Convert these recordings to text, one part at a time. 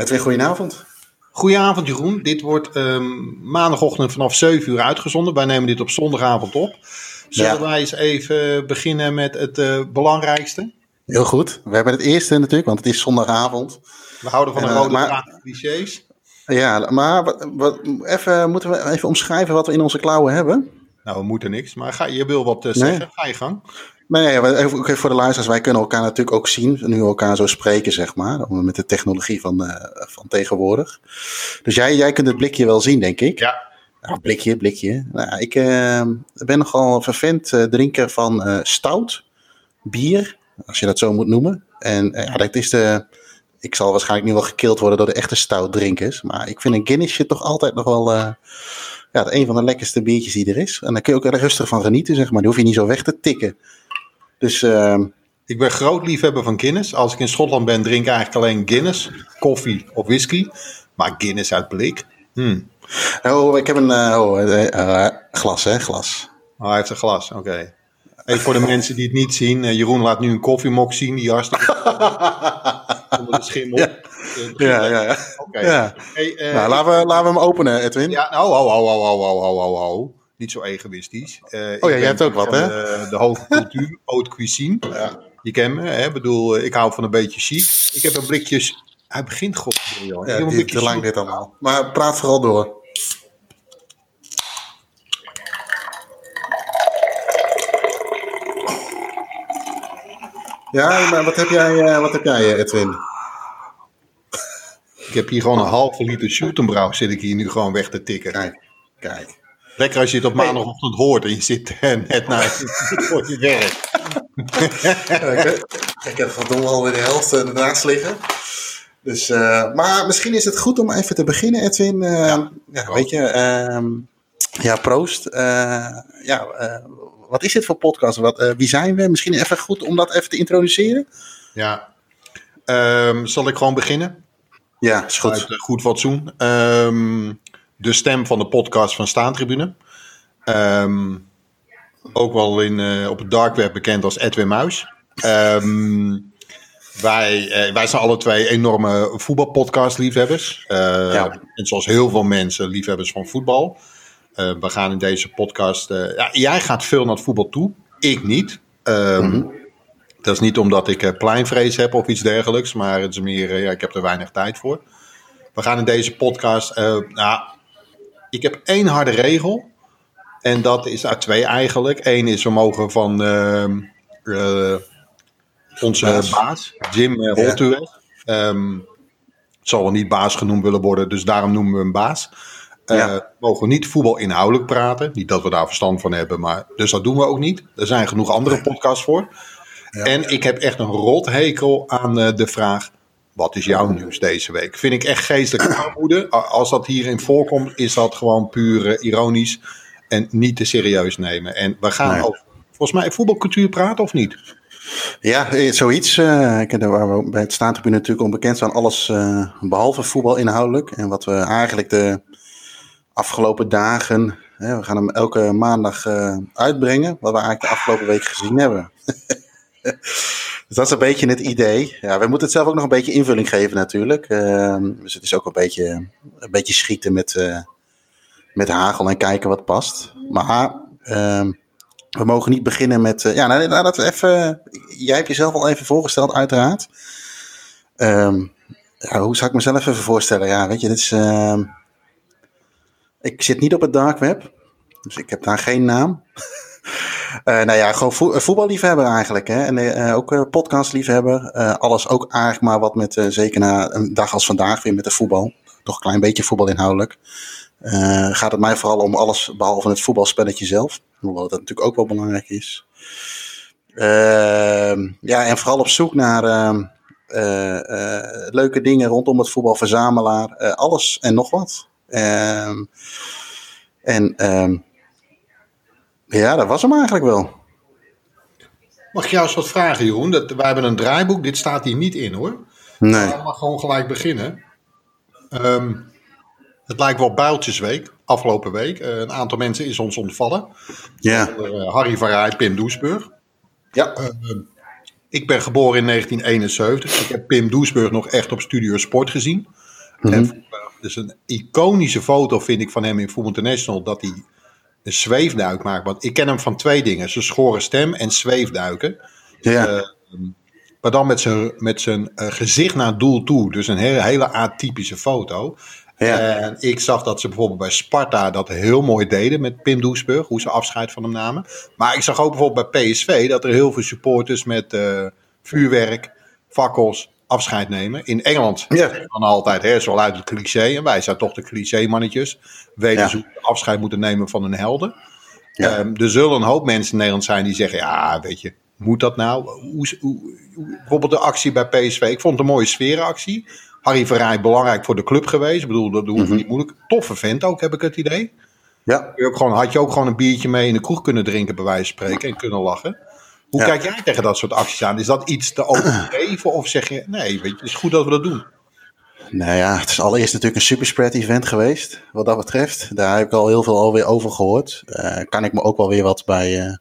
Edwin, goedenavond. Goedenavond Jeroen. Dit wordt um, maandagochtend vanaf 7 uur uitgezonden. Wij nemen dit op zondagavond op. Zullen ja. wij eens even beginnen met het uh, belangrijkste? Heel goed. We hebben het eerste natuurlijk, want het is zondagavond. We houden van een rode uh, maar, clichés. Ja, maar wat, wat, even, moeten we even omschrijven wat we in onze klauwen hebben? Nou, we moeten niks, maar ga, je wil wat uh, zeggen. Nee. Ga je gang. Nee, even, even voor de luisteraars, wij kunnen elkaar natuurlijk ook zien, nu we elkaar zo spreken, zeg maar, met de technologie van, uh, van tegenwoordig. Dus jij, jij kunt het blikje wel zien, denk ik. Ja. Nou, blikje, blikje. Nou, ik uh, ben nogal vervent uh, drinker van stout, bier, als je dat zo moet noemen. En ja, dat is de, ik zal waarschijnlijk nu wel gekild worden door de echte stout drinkers, maar ik vind een Guinnessje toch altijd nog wel ja, een van de lekkerste biertjes die er is. En daar kun je ook er rustig van genieten, zeg maar. Die hoef je niet zo weg te tikken. Dus, uh, ik ben groot liefhebber van Guinness. Als ik in Schotland ben, drink ik eigenlijk alleen Guinness, koffie of whisky. Maar Guinness uit blik. Hmm. Oh, ik heb een uh, oh, uh, glas, hè? Glas. Oh, hij heeft een glas, oké. Okay. Even voor de mensen die het niet zien. Jeroen laat nu een koffiemok zien die hartstikke onder de schimmel. Ja. Ja, ja, ja. Okay. ja. Nou, laten we, laten we hem openen, Edwin. Ja, nou, ho, ho, ho, ho, ho, ho, ho. Niet zo egoïstisch. Uh, oh ja, jij hebt ook wat, hè? De, de hoge cultuur, haute cuisine. Ja. Je kent me, hè? bedoel, ik hou van een beetje chic. Ik heb een blikje... Hij begint, god. Joh. Ja, dit, te lang dit allemaal. Maar praat vooral door. Ja, maar wat heb jij, wat heb jij Edwin? Ik heb hier gewoon een halve liter Schuttenbrouw zit ik hier nu gewoon weg te tikken. Kijk, kijk. Lekker als je het op maandagochtend hoort en je zit net naar voor je werk. ik heb verdomme alweer de helft eh, ernaast liggen. Dus, uh, maar misschien is het goed om even te beginnen, Edwin. Uh, ja, ja weet je, uh, ja, proost. ja, wat is dit voor podcast? Wat, wie zijn we? Misschien even goed om dat even te introduceren. Ja, um, zal ik gewoon beginnen? Ja, is goed. Uit, goed fatsoen. Um, de stem van de podcast van Staantribune. Um, ook wel in, uh, op het dark web bekend als Edwin Muis. Um, wij, uh, wij zijn alle twee enorme voetbalpodcast-liefhebbers. Uh, ja. En zoals heel veel mensen liefhebbers van voetbal. we gaan in deze podcast... ja, jij gaat veel naar het voetbal toe. Ik niet. Um, mm -hmm. Dat is niet omdat ik pleinvrees heb of iets dergelijks. Maar het is meer, ja, ik heb er weinig tijd voor. We gaan in deze podcast... nou, ik heb één harde regel. En dat is uit twee eigenlijk. Eén is we mogen van uh, uh, onze baas, baas Jim uh, Holtuweg. Ja. Um, het zal wel niet baas genoemd willen worden, dus daarom noemen we hem baas. Uh, ja. We mogen niet voetbal inhoudelijk praten. Niet dat we daar verstand van hebben, maar dus dat doen we ook niet. Er zijn genoeg andere podcasts voor. Ja. En ik heb echt een rothekel aan de vraag: wat is jouw nieuws deze week? Vind ik echt geestelijke armoede. Als dat hierin voorkomt, is dat gewoon puur uh, ironisch en niet te serieus nemen. En we gaan nee. over, volgens mij, voetbalcultuur praten of niet? Ja, eh, zoiets. Uh, ik, waar we bij het staantribune natuurlijk onbekend zijn. Alles uh, behalve voetbal inhoudelijk. En wat we eigenlijk de afgelopen dagen... Hè, we gaan hem elke maandag uh, uitbrengen. Wat we eigenlijk de afgelopen week gezien hebben. Dus dat is een beetje het idee. Ja, we moeten het zelf ook nog een beetje invulling geven natuurlijk. Uh, dus het is ook een beetje, een beetje schieten met, uh, met hagel en kijken wat past. Maar uh, we mogen niet beginnen met... ja, nou, nou, dat even... Jij hebt jezelf al even voorgesteld uiteraard. Ehm, ja, hoe zou ik mezelf even voorstellen? Ja, weet je, dit is... Ehm, ik zit niet op het dark web. Dus ik heb daar geen naam. Uh, nou ja, gewoon vo voetballiefhebber eigenlijk. Hè? En uh, ook uh, podcastliefhebber. alles ook eigenlijk maar wat met, zeker na een dag als vandaag weer met de voetbal. Toch een klein beetje voetbal inhoudelijk. gaat het mij vooral om alles behalve het voetbalspelletje zelf. Hoewel dat natuurlijk ook wel belangrijk is. Ehm, ja, en vooral op zoek naar ehm, leuke dingen rondom het voetbal, verzamelaar. alles en nog wat. Ehm, en ja, dat was hem eigenlijk wel. Mag ik jou eens wat vragen, Jeroen? Dat, wij hebben een draaiboek, dit staat hier niet in hoor. Nee. We mag gewoon gelijk beginnen. Um, het lijkt wel builtjesweek, afgelopen week. Uh, een aantal mensen is ons ontvallen. Ja. Uh, Harry van Rij, Pim Doesburg. Ja. Uh, ik ben geboren in 1971. Ik heb Pim Doesburg nog echt op Studio Sport gezien. En, dus een iconische foto vind ik van hem in Voetbal International dat hij een zweefduik maakt. Want ik ken hem van twee dingen: zijn schore stem en zweefduiken. Ja. Uh, maar dan met zijn, met zijn uh, gezicht naar het doel toe. Dus een hele, hele atypische foto. Ja. En ik zag dat ze bijvoorbeeld bij Sparta dat heel mooi deden met Pim Doesburg, hoe ze afscheid van hem namen. Maar ik zag ook bijvoorbeeld bij PSV dat er heel veel supporters met uh, vuurwerk, fakkels, afscheid nemen. In Engeland ja. dan altijd, hè, zo uit het cliché. En wij zijn toch de cliché-mannetjes. Weten ja. ze afscheid moeten nemen van hun helden. Ja. Um, er zullen een hoop mensen in Nederland zijn die zeggen, ja, weet je, moet dat nou? Hoe, hoe, bijvoorbeeld de actie bij PSV. Ik vond het een mooie sfeeractie. Harry Verrij belangrijk voor de club geweest. Ik bedoel, dat hoeft Mhm. niet moeilijk. Toffe vent ook, heb ik het idee. Ja. Je ook gewoon, had je ook gewoon een biertje mee in de kroeg kunnen drinken, bij wijze van spreken, en kunnen lachen. Hoe Ja. kijk jij tegen dat soort acties aan? Is dat iets te overdreven? Of zeg je, nee, weet je, het is goed dat we dat doen? Nou ja, het is allereerst natuurlijk een superspread event geweest, wat dat betreft. Daar heb ik al heel veel alweer over gehoord. Eh kan ik me ook wel weer wat bij, eh,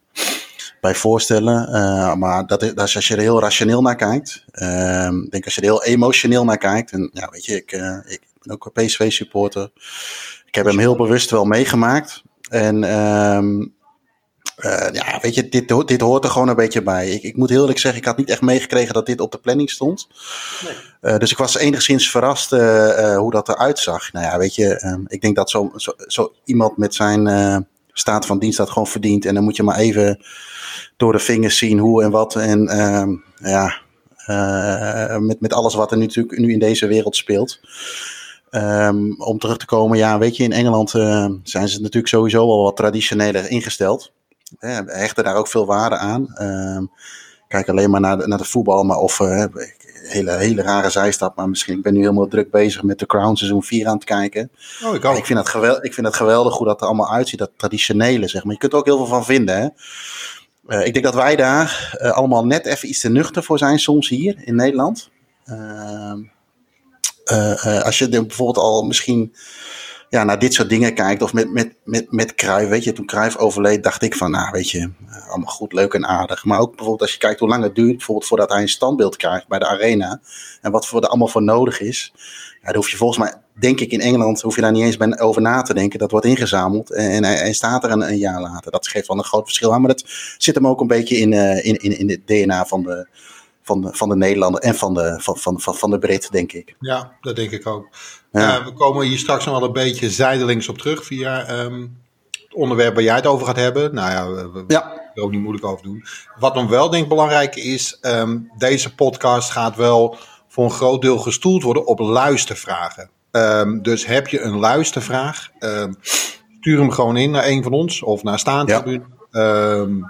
bij voorstellen. Eh, maar dat is, dat is als je er heel rationeel naar kijkt. Ehm, ik denk als je er heel emotioneel naar kijkt. En ja, weet je, ik, ik ben ook een PSV-supporter. Ik heb hem heel bewust wel meegemaakt. En ehm, eh, ja, weet je, dit, dit hoort er gewoon een beetje bij. Ik, ik moet heel eerlijk zeggen, ik had niet echt meegekregen dat dit op de planning stond. Eh, dus ik was enigszins verrast eh, hoe dat eruit zag. Nou ja, weet je, ehm, ik denk dat zo, zo, zo iemand met zijn staat van dienst dat gewoon verdient. En dan moet je maar even door de vingers zien hoe en wat. En ehm, ja, met, met alles wat er nu, natuurlijk nu in deze wereld speelt. Ehm, om terug te komen, ja, weet je, in Engeland zijn ze natuurlijk sowieso wel wat traditioneler ingesteld. Eh, hechten daar ook veel waarde aan. Ehm, kijk alleen maar naar de, naar de voetbal, maar of eh, hele, hele rare zijstap, maar misschien ik ben nu helemaal druk bezig met de Crown seizoen 4 aan het kijken. Oh, ik ik, vind dat geweldig, ik vind dat geweldig hoe dat er allemaal uitziet, dat traditionele, zeg maar. Je kunt er ook heel veel van vinden, hè. Eh, ik denk dat wij daar eh, allemaal net even iets te nuchter voor zijn soms hier in Nederland. Ehm, eh, eh, als je bijvoorbeeld al misschien ja, naar dit soort dingen kijkt, of met, met, met, met Cruijff, weet je, toen Cruijff overleed, dacht ik van, nou, weet je, eh, allemaal goed, leuk en aardig. Maar ook bijvoorbeeld als je kijkt hoe lang het duurt, bijvoorbeeld voordat hij een standbeeld krijgt bij de arena, en wat voor er allemaal voor nodig is. Ja, daar hoef je volgens mij, denk ik in Engeland, hoef je daar niet eens bij over na te denken. Dat wordt ingezameld en, en hij, staat er een, een jaar later. Dat geeft wel een groot verschil aan, maar dat zit hem ook een beetje in, eh, in, in, in het DNA van de, van de, van de Nederlander en van de, van, van, van, van de Brit, denk ik. Ja, dat denk ik ook. Ja. Eh, we komen hier straks nog wel een beetje zijdelings op terug via ehm, het onderwerp waar jij het over gaat hebben. Nou ja, we, Ja, er ook niet moeilijk over doen. Wat nog wel denk ik belangrijk is, ehm, deze podcast gaat wel voor een groot deel gestoeld worden op luistervragen. Ehm, dus heb je een luistervraag, stuur hem gewoon in naar een van ons of naar Staantribune. Ehm,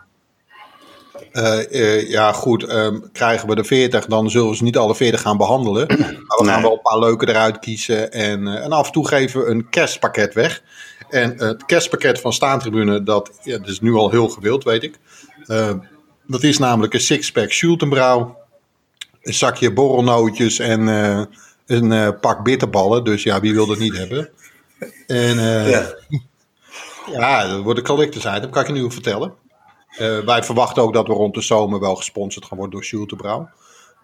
eh, eh, ja, goed, ehm, krijgen we de 40, dan zullen we ze niet alle 40 gaan behandelen. Maar we gaan Nee. wel een paar leuke eruit kiezen. En, eh, en af en toe geven we een kerstpakket weg. En het kerstpakket van Staantribune, dat, ja, dat is nu al heel gewild, weet ik. Eh, dat is namelijk een sixpack Schultenbrouw, een zakje borrelnootjes en een pak bitterballen. Dus ja, wie wil dat niet hebben? En Ja. ja, dat wordt een collectors item, kan ik je nu vertellen. Eh, wij verwachten ook dat we rond de zomer wel gesponsord gaan worden door Schultenbrouw.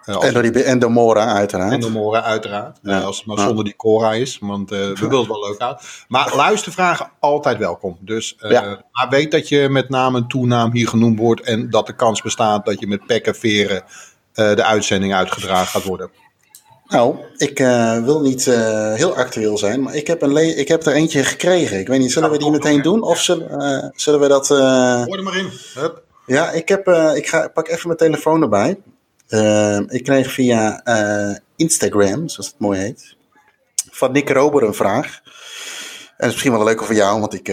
Eh, en door, die, en door Mora uiteraard. en de Mora uiteraard. Ja. Eh, als het maar Ja. zonder die Cora is. Want eh, we willen het wel leuk aan. Maar luistervragen altijd welkom. Dus eh, Ja. maar weet dat je met naam en toenaam hier genoemd wordt. En dat de kans bestaat dat je met pek en veren eh, de uitzending uitgedragen gaat worden. Nou, ik eh, wil niet eh, heel actueel zijn, maar ik heb, een le- ik heb er eentje gekregen. Ik weet niet, zullen Ja, we die kom meteen doen? Of zullen, eh, zullen we dat... Gooi er maar in. Hup. Ja, ik, heb, ik ga, pak even mijn telefoon erbij. Ik kreeg via Instagram, zoals het mooi heet, van Nick Rober een vraag. En dat is misschien wel leuk voor jou, want ik,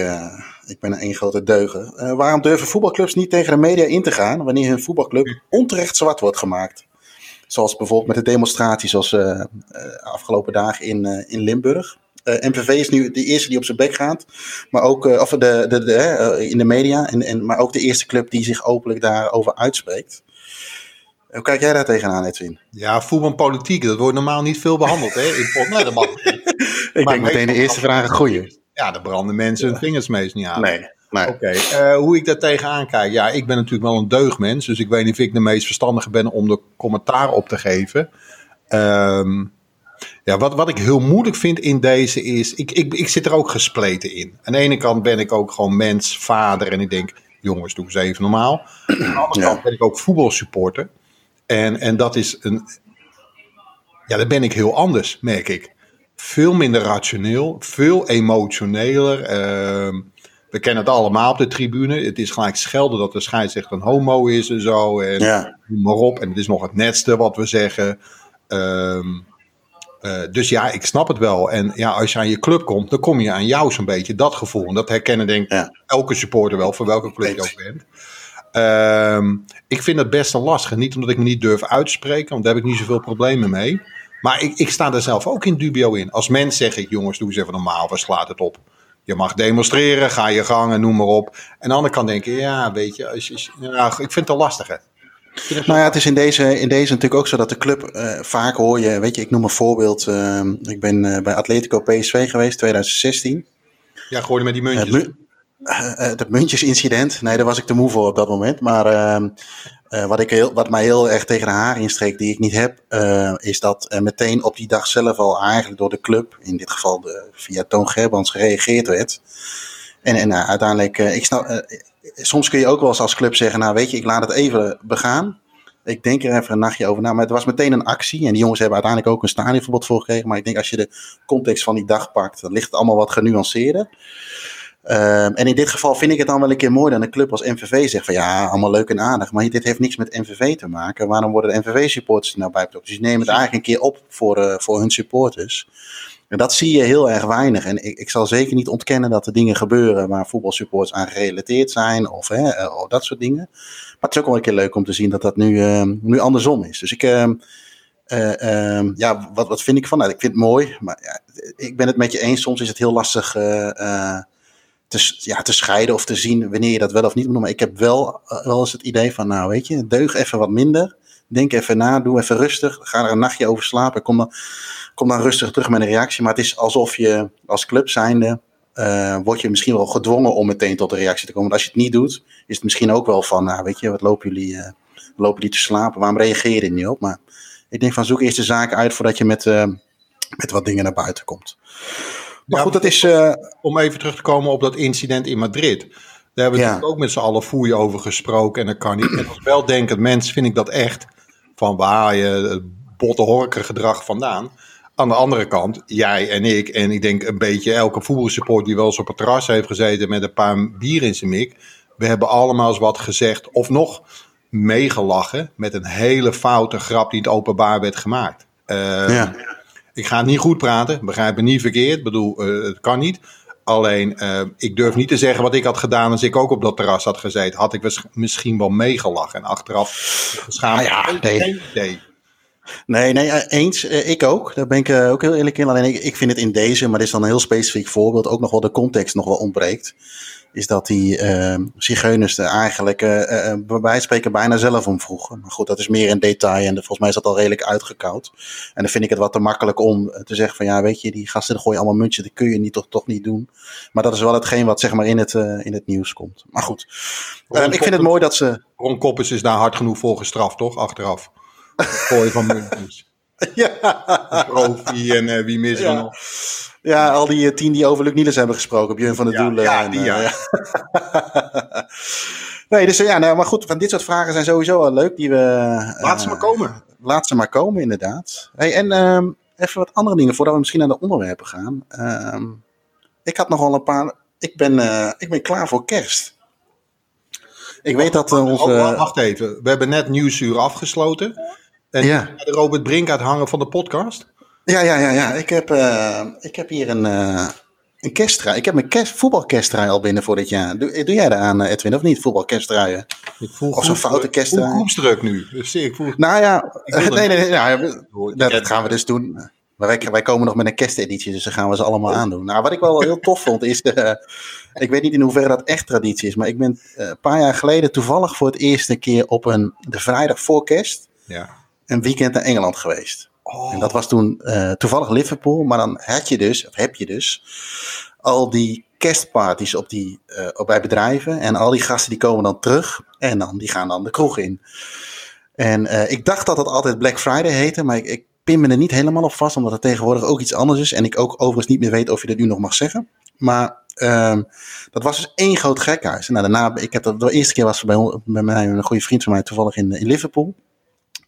ik ben een één grote deugen. Waarom durven voetbalclubs niet tegen de media in te gaan wanneer hun voetbalclub onterecht zwart wordt gemaakt? Zoals bijvoorbeeld met de demonstraties zoals eh, eh, afgelopen dagen in, eh, in Limburg. MVV is nu de eerste die op zijn bek gaat. Maar ook eh, of de, de, de, in de media. En, en, maar ook de eerste club die zich openlijk daarover uitspreekt. Hoe kijk jij daar tegenaan, Edwin? Ja, voetbal en politiek, dat wordt normaal niet veel behandeld. Hè? In nee, dat mag niet. Ik Maar denk meteen de eerste vraag een goeie. Ja, daar branden mensen hun vingers meest niet aan. Nee, nee. Oké, eh, hoe ik daar tegenaan kijk. Ja, ik ben natuurlijk wel een deugdmens. Dus ik weet niet of ik de meest verstandige ben om er commentaar op te geven. Ehm, Ja, wat, wat ik heel moeilijk vind in deze is, ik, ik, ik zit er ook gespleten in. Aan de ene kant ben ik ook gewoon mens, vader en ik denk, jongens, doe eens even normaal. Aan de andere Ja. kant ben ik ook voetbalsupporter. En, en dat is een, ja, dan ben ik heel anders, merk ik. Veel minder rationeel, veel emotioneler. Ehm, we kennen het allemaal op de tribune. Het is gelijk schelden dat de scheidsrechter een homo is en zo. En Ja. noem maar op. En het is nog het netste wat we zeggen. Ehm, eh, dus ja, ik snap het wel. En ja, als je aan je club komt, dan kom je aan jou zo'n beetje dat gevoel. En dat herkennen denk ik Ja. elke supporter wel, voor welke club je ook bent. Ehm, ik vind het best wel lastig. Niet omdat ik me niet durf uitspreken, want daar heb ik niet zoveel problemen mee. Maar ik, ik sta er zelf ook in dubio in. Als mens zeg ik, jongens, doe eens even normaal, waar slaat het op? Je mag demonstreren, ga je gang en noem maar op. En aan de andere kant denk ja, weet je, als ja, ik vind het een lastige. Nou ja, het is in deze, in deze natuurlijk ook zo dat de club eh, vaak hoor je, weet je, ik noem een voorbeeld. eh, ik ben eh, bij Atletico PSV geweest, 2016. Ja, gooi je met die Het, muntjes. mu- eh, eh, het muntjesincident, nee, daar was ik te moe voor op dat moment. Maar eh, wat, ik heel, wat mij heel erg tegen de haren instreek, die ik niet heb, eh, is dat meteen op die dag zelf al eigenlijk door de club, in dit geval de, via Toon Gerbrands, gereageerd werd. En, en nou, uiteindelijk, eh, ik snap, eh, soms kun je ook wel eens als club zeggen, nou weet je, ik laat het even begaan. Ik denk er even een nachtje over na. Maar het was meteen een actie. En die jongens hebben uiteindelijk ook een stadionverbod voor gekregen. Maar ik denk als je de context van die dag pakt, dan ligt het allemaal wat genuanceerder. Ehm, en in dit geval vind ik het dan wel een keer mooi dat een club als MVV zegt van ja, allemaal leuk en aardig. Maar dit heeft niks met MVV te maken. Waarom worden de MVV-supporters er nou bij betrokken? Dus die nemen het eigenlijk een keer op voor, eh, voor hun supporters. En dat zie je heel erg weinig. En ik, ik zal zeker niet ontkennen dat er dingen gebeuren waar voetbalsupporters aan gerelateerd zijn. Of hè, eh, dat soort dingen. Maar het is ook wel een keer leuk om te zien dat dat nu, ehm, nu andersom is. Dus ik, ehm, eh, ja, wat, wat vind ik van? Nou, ik vind het mooi, maar ja, ik ben het met je eens. Soms is het heel lastig te, ja, te scheiden of te zien wanneer je dat wel of niet moet doen. Maar ik heb wel, eh, wel eens het idee van, nou weet je, deug even wat minder. Denk even na, doe even rustig. Ga er een nachtje over slapen. Kom dan, kom dan rustig terug met een reactie. Maar het is alsof je als club zijnde, eh word je misschien wel gedwongen om meteen tot een reactie te komen. Want als je het niet doet, is het misschien ook wel van, nou weet je, wat lopen jullie, eh, lopen jullie te slapen? Waarom reageer je er niet op? Maar ik denk van, zoek eerst de zaken uit voordat je met, met wat dingen naar buiten komt. Maar Ja, goed, dat is... eh, Om even terug te komen op dat incident in Madrid. Daar hebben we Ja. natuurlijk ook met z'n allen foei over gesproken. En dat kan niet. En als weldenkend mens vind ik dat echt. Van waar je het botte horkengedrag vandaan. Aan de andere kant, jij en ik, en ik denk een beetje elke voetbalsupport die wel eens op het terras heeft gezeten met een paar bier in zijn mik. We hebben allemaal eens wat gezegd of nog meegelachen met een hele foute grap die in het openbaar werd gemaakt. Eh, ja. Ik ga het niet goed praten, begrijp me niet verkeerd. Ik bedoel, eh, het kan niet. Alleen, eh, ik durf niet te zeggen wat ik had gedaan als ik ook op dat terras had gezeten. Had ik misschien wel meegelachen en achteraf geschaamd. Ah ja, nee. idee. Nee, nee, eh, eens. Ik ook. Daar ben ik ook heel eerlijk in. Alleen ik, ik vind het in deze, maar dit is dan een heel specifiek voorbeeld, ook nog wel de context nog wel ontbreekt. Is dat die eh zigeuners er eigenlijk eh, eh, eh, bij wijze van spreken bijna zelf om vroegen. Maar goed, dat is meer een detail en volgens mij is dat al redelijk uitgekoud. En dan vind ik het wat te makkelijk om eh, te zeggen van ja, weet je, die gasten gooien allemaal muntjes, dat kun je niet, toch, toch niet doen. Maar dat is wel hetgeen wat zeg maar in het, in het nieuws komt. Maar goed, ik vind het mooi dat ze... Ron Koppers is daar hard genoeg voor gestraft, toch? Achteraf. Het Gooien van muntjes. ja. Profi en wie mis er Ja. nog. Ja, al die eh, tien die over Luc Niels hebben gesproken. Björn van der Ja, Doelen. ja, die, eh, ja. ja. nee, dus eh, ja, nou, maar goed, van dit soort vragen zijn sowieso wel leuk. Die we, Laat ze maar komen. Laat ze maar komen, inderdaad. Hey, en ehm, even wat andere dingen voordat we misschien naar de onderwerpen gaan. Ehm, ik had nog wel een paar. Ik ben, ik ben klaar voor kerst. Ik weet dat onze. Oh, wacht- wacht even. We hebben net Nieuwsuur afgesloten. En Ja. de Robert Brink uithangen van de podcast. Ja, ja, ja, ja. Ik heb, eh, ik heb hier een, eh een kersttrui. Ik heb mijn kerst, voetbalkersttrui al binnen voor dit jaar. Doe, doe jij daar aan, eh, Edwin, of niet? Voetbalkersttruien? Ik voel Of zo'n foute ik kersttrui. voel groepsdruk nu. Dus ik voel... Nou ja, Ik nee, nee, nee. dat, ik- dat gaan we dus doen. Maar wij, wij komen nog met een kersteditie, dus dan gaan we ze allemaal aandoen. Nou, wat ik wel heel tof vond is, eh, ik weet niet in hoeverre dat echt traditie is, maar ik ben eh, een paar jaar geleden toevallig voor het eerste keer op een, de vrijdag voor kerst Ja. een weekend naar Engeland geweest. En dat was toen eh, toevallig Liverpool, maar dan had je dus, of heb je dus, al die kerstparties op die, eh, op bij bedrijven. En al die gasten die komen dan terug en dan, die gaan dan de kroeg in. En eh, ik dacht dat het altijd Black Friday heette, maar ik, ik pin me er niet helemaal op vast, omdat het tegenwoordig ook iets anders is. En ik ook overigens niet meer weet of je dat nu nog mag zeggen. Maar um, dat was dus één groot gekhuis. Nou, daarna, ik heb dat, de eerste keer was bij, bij mij een goede vriend van mij toevallig in, in Liverpool.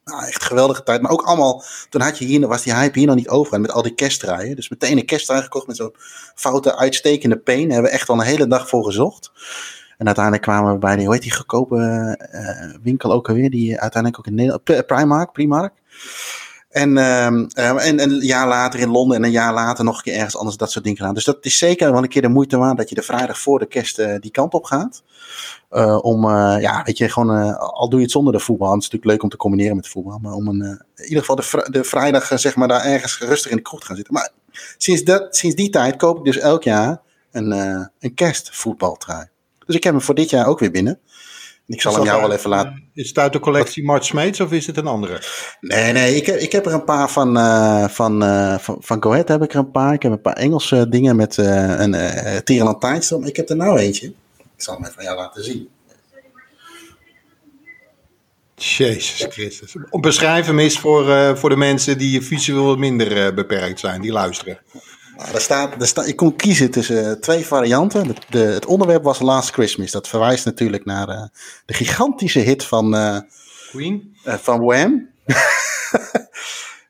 Nou, echt geweldige tijd. Maar ook allemaal, toen had je hier, was die hype hier nog niet over. En met al die kerstdraaien. Dus meteen een kerstdraai gekocht met zo'n foute, uitstekende pen. Daar hebben we echt al een hele dag voor gezocht. En uiteindelijk kwamen we bij die, hoe heet die goedkope uh, winkel ook alweer. Die uiteindelijk ook in Nederland, Primark, Primark. En, uh, en, een jaar later in Londen en een jaar later nog een keer ergens anders dat soort dingen gedaan. Dus dat is zeker wel een keer de moeite waard dat je de vrijdag voor de kerst uh, die kant op gaat. Uh, om, uh, ja, weet je, gewoon, al doe je het zonder de voetbal. Het is natuurlijk leuk om te combineren met de voetbal. Maar om een, in ieder geval de, de vrijdag, zeg maar, daar ergens rustig in de kroeg te gaan zitten. Maar sinds, dat, sinds die tijd koop ik dus elk jaar een, een kerstvoetbaltrui. Dus ik heb hem voor dit jaar ook weer binnen. Ik zal hem jou wel even laten. Is het uit de collectie Mart Smeets of is het een andere? Nee, nee, ik, ik heb er een paar van, uh, van, uh, van, van Go Ahead heb ik er een paar. Ik heb een paar Engelse dingen met uh, een uh. Ik heb er nou eentje. Zal even aan jou laten zien. Jezus Christus. Beschrijf hem eens voor, voor de mensen die visueel minder beperkt zijn, die luisteren. Nou, er staat, er staat, ik kon kiezen tussen twee varianten. De, de, het onderwerp was Last Christmas. Dat verwijst natuurlijk naar uh, de gigantische hit van, uh, Queen? Uh, van Wham.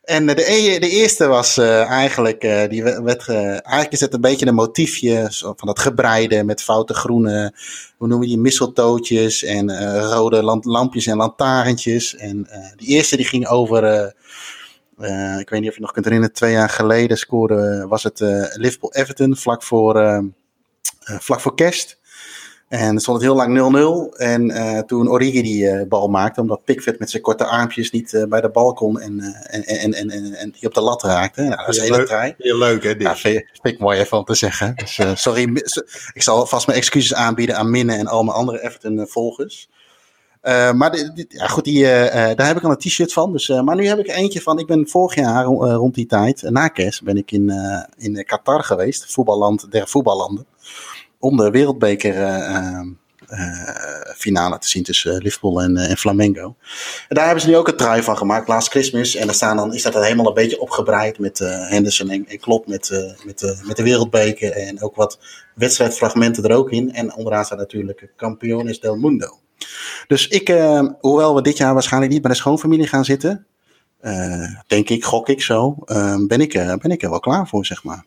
en de, de eerste was eigenlijk, die werd, eigenlijk is het een beetje een motiefje van dat gebreide met foute groene, hoe noemen die, misseltootjes en rode lampjes en lantaarntjes. En die eerste die ging over ik weet niet of je nog kunt herinneren, twee jaar geleden scoorde, was het Liverpool-Everton vlak voor, vlak voor kerst. En stond het heel lang 0-0. En toen Origi die bal maakte, omdat Pickford met zijn korte armpjes niet bij de bal kon en, en, en, en, en, en die op de lat raakte. Nou, dat is heel hele trein. Heel leuk hè, dit. Ja, vind, ik mooi even om te zeggen. Dus, sorry, ik zal vast mijn excuses aanbieden aan Minne en al mijn andere Everton-volgers. Maar ja, goed, die, daar heb ik al een t-shirt van. Dus, maar nu heb ik eentje van. Ik ben vorig jaar rond die tijd, na kerst, ben ik in, in Qatar geweest. Voetballand der voetballanden. Om de wereldbeker finale te zien tussen Liverpool en, en Flamengo. En daar hebben ze nu ook een trui van gemaakt, Last Christmas. En daar staan dan, is dat helemaal een beetje opgebreid met Henderson en, en met, met, met de wereldbeker. En ook wat wedstrijdfragmenten er ook in. En onderaan staat natuurlijk Campeones del Mundo. Dus ik, hoewel we dit jaar waarschijnlijk niet bij de schoonfamilie gaan zitten, denk ik, gok ik zo, ben, ik, ben ik er wel klaar voor, zeg maar.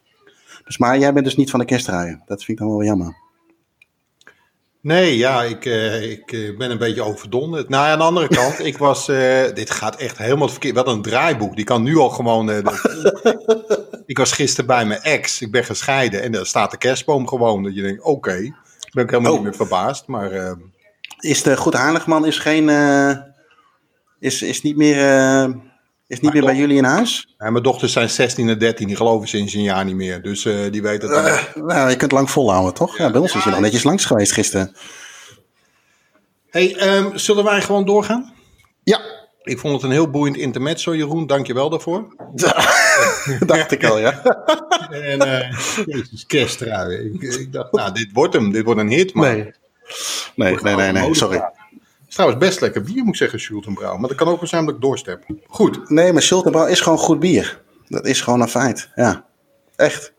Dus, maar jij bent dus niet van de kerstdraaien. Dat vind ik dan wel jammer. Nee, ja, ik, ik ben een beetje overdonderd. Nou aan de andere kant, ik was, dit gaat echt helemaal verkeerd. Wat een draaiboek, die kan nu al gewoon... ik was gisteren bij mijn ex, ik ben gescheiden en daar staat de kerstboom gewoon. Dat je denkt, oké, okay. ben ik helemaal oh. niet meer verbaasd, maar... Is de Goed Haarlegman is geen. Is, is niet meer. Is niet meer bij jullie in huis? Ja, mijn dochters zijn 16 en 13, die geloven sinds een jaar niet meer. Dus uh, die weten het. Uh, nou, je kunt lang volhouden, toch? Ja, ja bij ons is je nog netjes langs geweest gisteren. hey, um, zullen wij gewoon doorgaan? Ja. Ik vond het een heel boeiend intermezzo, Jeroen. Dank je wel daarvoor. dacht ik al, ja. en uh, Jezus, kersttrui. Ik, ik, dacht, nou, dit wordt hem. Dit wordt een hit, maar... Nee. Nee, nee, nee, nee, sorry. Trouwens best lekker bier, moet ik zeggen, Schultenbrouw. Maar dat kan ook waarschijnlijk doorstep. Goed. Nee, maar Schultenbrouw is gewoon goed bier. Dat is gewoon een feit, ja. Echt.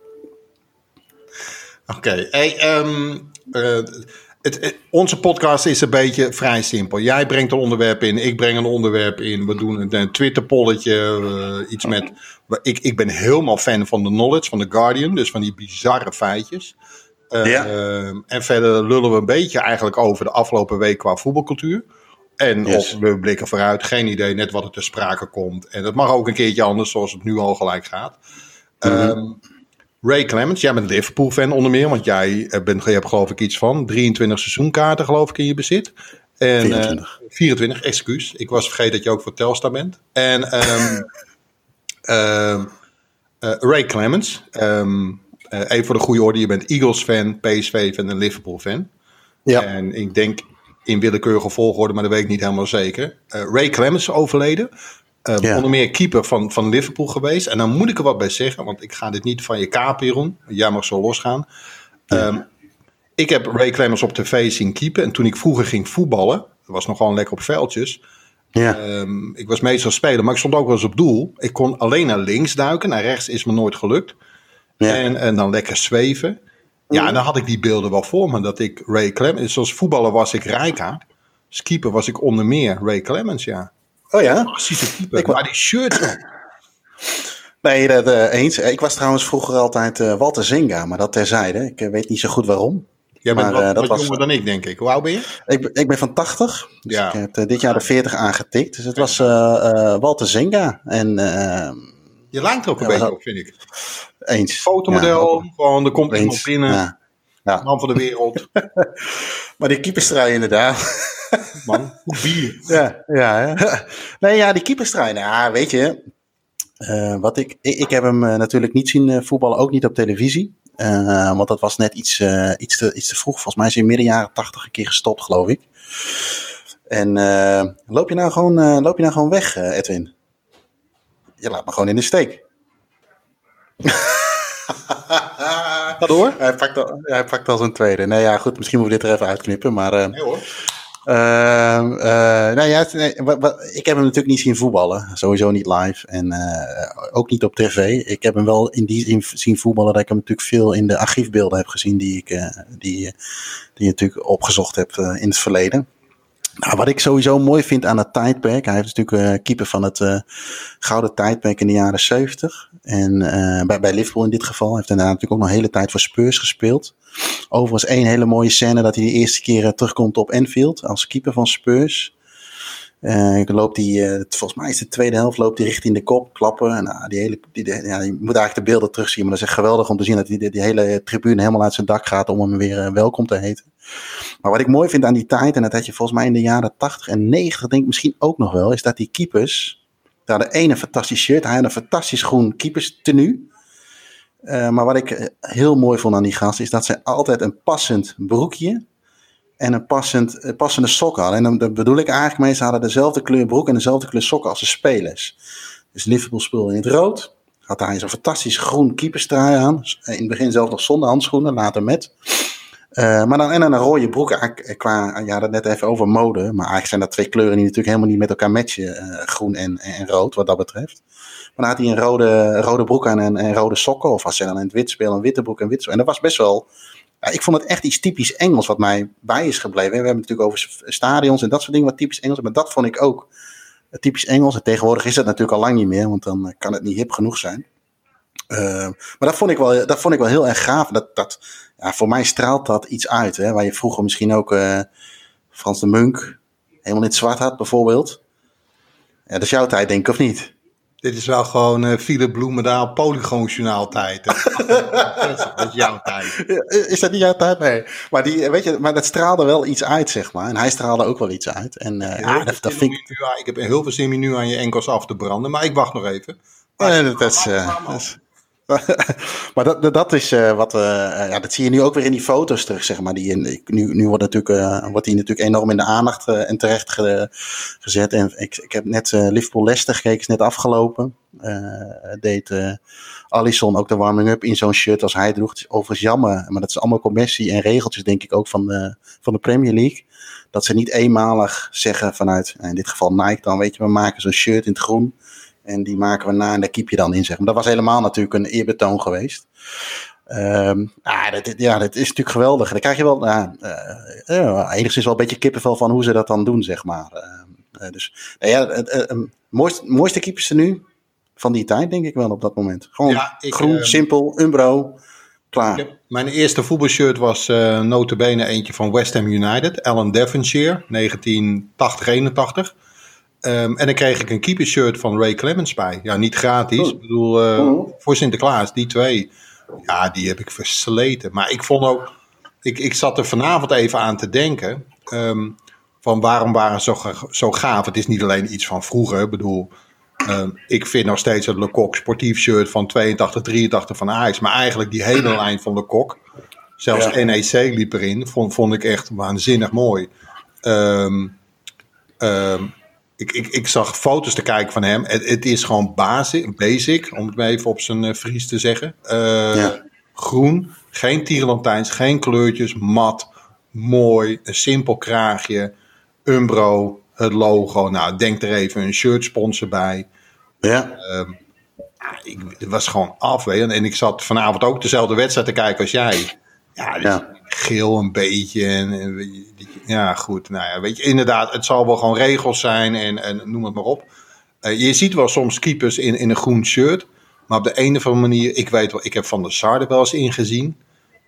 Oké, okay. hey, um, uh, het, onze podcast is een beetje vrij simpel. Jij brengt een onderwerp in, ik breng een onderwerp in. We doen een, een Twitter-polletje, uh, iets met... Ik, ik ben helemaal fan van de knowledge, van The Guardian. Dus van die bizarre feitjes. Ja. en verder lullen we een beetje eigenlijk over de afgelopen week qua voetbalcultuur. En yes. of we blikken vooruit, geen idee, net wat er ter sprake komt. En dat mag ook een keertje anders, zoals het nu al gelijk gaat. Mm -hmm. um, Ray Clemens, jij bent Liverpool-fan onder meer, want jij bent, je hebt geloof ik iets van 23 seizoenkaarten geloof ik in je bezit. En, 24. Uh, 24, excuus. Ik was vergeten dat je ook voor Telstar bent. En um, uh, Ray Clemens, um, uh, even voor de goede orde, je bent Eagles-fan, PSV-fan en Liverpool-fan. Ja. En ik denk in willekeurige volgorde, maar dat weet ik niet helemaal zeker. Uh, Ray Clemens overleden. Uh, ja. Onder meer keeper van, van Liverpool geweest. En dan moet ik er wat bij zeggen, want ik ga dit niet van je kapen, Jeroen. Jij mag zo losgaan. Ja. Um, ik heb Ray Clemens op tv zien keepen. En toen ik vroeger ging voetballen, dat was nogal lekker op veldjes. Ja. Ehm, ik was meestal speler, maar ik stond ook wel eens op doel. Ik kon alleen naar links duiken, naar rechts is me nooit gelukt. Ja. En, en dan lekker zweven. Ja, en dan had ik die beelden wel voor me. Dat ik Ray Clemens, zoals voetballer was ik Rijkaard. Als keeper was ik onder meer Ray Clemens, ja. Oh ja? Precies keeper. Ik wa- maar die shirt, Nee, dat eh, eens. Ik was trouwens vroeger altijd eh, Walter Zinga, maar dat terzijde. Ik eh, weet niet zo goed waarom. jij bent Maar, wat, dat wat was- jonger dan ik, denk ik. Hoe oud ben je? Ik, ben- ik ben van 80, dus Ja. ik heb dit jaar de 40 aangetikt. Dus het was Walter Zinga. En eh, Je lijkt er ook een Ja, beetje op, vind ik. eens. Fotomodel, Ja, gewoon, er komt iemand binnen. Ja. Ja. Man van de wereld. Maar die keeperstrui inderdaad. Man, bier. Ja, ja. ja. Nee, ja, die keeperstrui. Nou, weet je. eh, wat ik, ik, ik heb hem eh, natuurlijk niet zien eh, voetballen, ook niet op televisie. Want dat was net iets, iets, te, iets te vroeg. Volgens mij is hij in midden jaren tachtig een keer gestopt, geloof ik. En loop, je nou gewoon, loop je nou gewoon weg, Edwin? Je laat me gewoon in de steek. Ga door. Hij pakt al, hij pakt al zijn tweede. Nee, ja, goed. Misschien moeten we dit er even uitknippen. Maar eh, Nee hoor. Eh, nou ja, nee, ik heb hem natuurlijk niet zien voetballen. Sowieso niet live. En eh, ook niet op tv. Ik heb hem wel in die zin zien voetballen dat ik hem natuurlijk veel in de archiefbeelden heb gezien die ik die, die natuurlijk opgezocht heb in het verleden. Nou, wat ik sowieso mooi vind aan het tijdperk. Hij heeft natuurlijk eh, keeper van het eh, gouden tijdperk in de jaren 70. En eh, bij, bij Liverpool in dit geval. Hij heeft daarna natuurlijk ook nog een hele tijd voor Spurs gespeeld. Overigens één hele mooie scène dat hij de eerste keer terugkomt op Enfield als keeper van Spurs. Loopt hij, eh, volgens mij is de tweede helft, loopt hij richting de kop, klappen. En, nou, die hele, die, die- ja, je moet eigenlijk de beelden terugzien, maar dat is echt geweldig om te zien dat die, die, die hele tribune helemaal uit zijn dak gaat om hem weer eh, welkom te heten. Maar wat ik mooi vind aan die tijd, en dat had je volgens mij in de jaren 80 en 90 denk ik misschien ook nog wel, is dat die keepers, daar de ene fantastisch shirt, hij had een fantastisch groen keepers tenue. Maar wat ik heel mooi vond aan die gasten, is dat ze altijd een passend broekje en een passend, eh, passende sokken hadden. En dan, bedoel ik eigenlijk mee, ze hadden dezelfde kleur broek en dezelfde kleur sokken als de spelers. Dus Liverpool speelde in het rood. Had hij zo'n fantastisch groen keeperstrui aan. In het begin zelfs nog zonder handschoenen, later met. Eh, maar dan en dan een rode broek. Eh, Qua, je had het net even over mode. Maar eigenlijk zijn dat twee kleuren die natuurlijk helemaal niet met elkaar matchen. eh, groen en, en rood, wat dat betreft. Maar dan had hij een rode, rode broek aan en, rode sokken. Of als ze dan in het wit spelen, een witte broek en wit. En dat was best wel... Ja, ik vond het echt iets typisch Engels wat mij bij is gebleven. We hebben het natuurlijk over stadions en dat soort dingen wat typisch Engels. Maar dat vond ik ook typisch Engels. En tegenwoordig is dat natuurlijk al lang niet meer. Want dan eh, kan het niet hip genoeg zijn. Eh, maar dat vond ik wel, dat vond ik wel heel erg gaaf. Dat, dat, ja, voor mij straalt dat iets uit. Hè, waar je vroeger misschien ook eh, Frans de Munk helemaal in zwart had bijvoorbeeld. Dat is jouw tijd denk ik of niet? Dit is wel gewoon eh Philip Bloemendaal Polygoonjournaal tijd. dat is jouw tijd. Is dat niet jouw tijd? Nee. Maar, die, weet je, maar dat straalde wel iets uit, zeg maar. En hij straalde ook wel iets uit. En eh, ja, dat, vind ik... nu ik heb heel veel zin nu aan je enkels af te branden, maar ik wacht nog even. Dat is, eh, dat is- maar dat, dat, is eh, wat eh, ja, dat zie je nu ook weer in die foto's terug, zeg maar. Die in, nu nu wordt, natuurlijk, eh, wordt die natuurlijk enorm in de aandacht eh, en terecht ge- gezet. En ik, ik heb net eh, Liverpool Leicester gekeken, is net afgelopen. Eh, deed eh Alisson ook de warming-up in zo'n shirt als hij droeg. Het overigens jammer, maar dat is allemaal commissie en regeltjes, denk ik, ook van de, van de Premier League. Dat ze niet eenmalig zeggen vanuit, in dit geval Nike dan, weet je, we maken zo'n shirt in het groen. En die maken we na en daar keep je dan in, zeg maar. Dat was helemaal natuurlijk een eerbetoon geweest. Ehm ah, dat, ja, dat is natuurlijk geweldig. Dan krijg je wel nou, eh, ja, enigszins wel een beetje kippenvel van hoe ze dat dan doen, zeg maar. Eh, eh, dus nou ja, het het mooiste, mooiste keepers er nu van die tijd, denk ik wel op dat moment. Gewoon Ja, ik, groen, eh, simpel, Umbro, klaar. Heb- mijn eerste voetbalshirt was eh notabene eentje van West Ham United, Alan Devonshire, 1980-81. Ehm, en dan kreeg ik een keepershirt van Ray Clemens bij. Ja, niet gratis. Oh. Ik bedoel, eh, Oh. voor Sinterklaas, die twee. Ja, die heb ik versleten. Maar ik vond ook, ik, ik zat er vanavond even aan te denken. ehm, van waarom waren ze zo, zo gaaf? Het is niet alleen iets van vroeger. Ik bedoel, Ehm, ik vind nog steeds het Lecoq sportief shirt van 82, 83 van Ajax. Maar eigenlijk die hele lijn van Lecoq. Zelfs Ja. NEC liep erin. Vond, vond ik echt waanzinnig mooi. Ehm, ik, ik, ik zag foto's te kijken van hem. Het, het is gewoon basic, basic, om het maar even op zijn eh, Fries te zeggen. Eh, Ja. Groen, geen tierenlantijns, geen kleurtjes, mat, mooi, een simpel kraagje, Umbro. het logo. Nou, denk er even een shirt sponsor bij. Ja. Ehm, ik, het was gewoon af. Weet je. En ik zat vanavond ook dezelfde wedstrijd te kijken als jij. Ja, dus Ja. geel een beetje. En, ja, goed. Nou ja, weet je, inderdaad, het zal wel gewoon regels zijn en, en noem het maar op. Eh, je ziet wel soms keepers in, in een groen shirt. Maar op de een of andere manier, ik weet wel, ik heb Van der Sar er wel eens ingezien.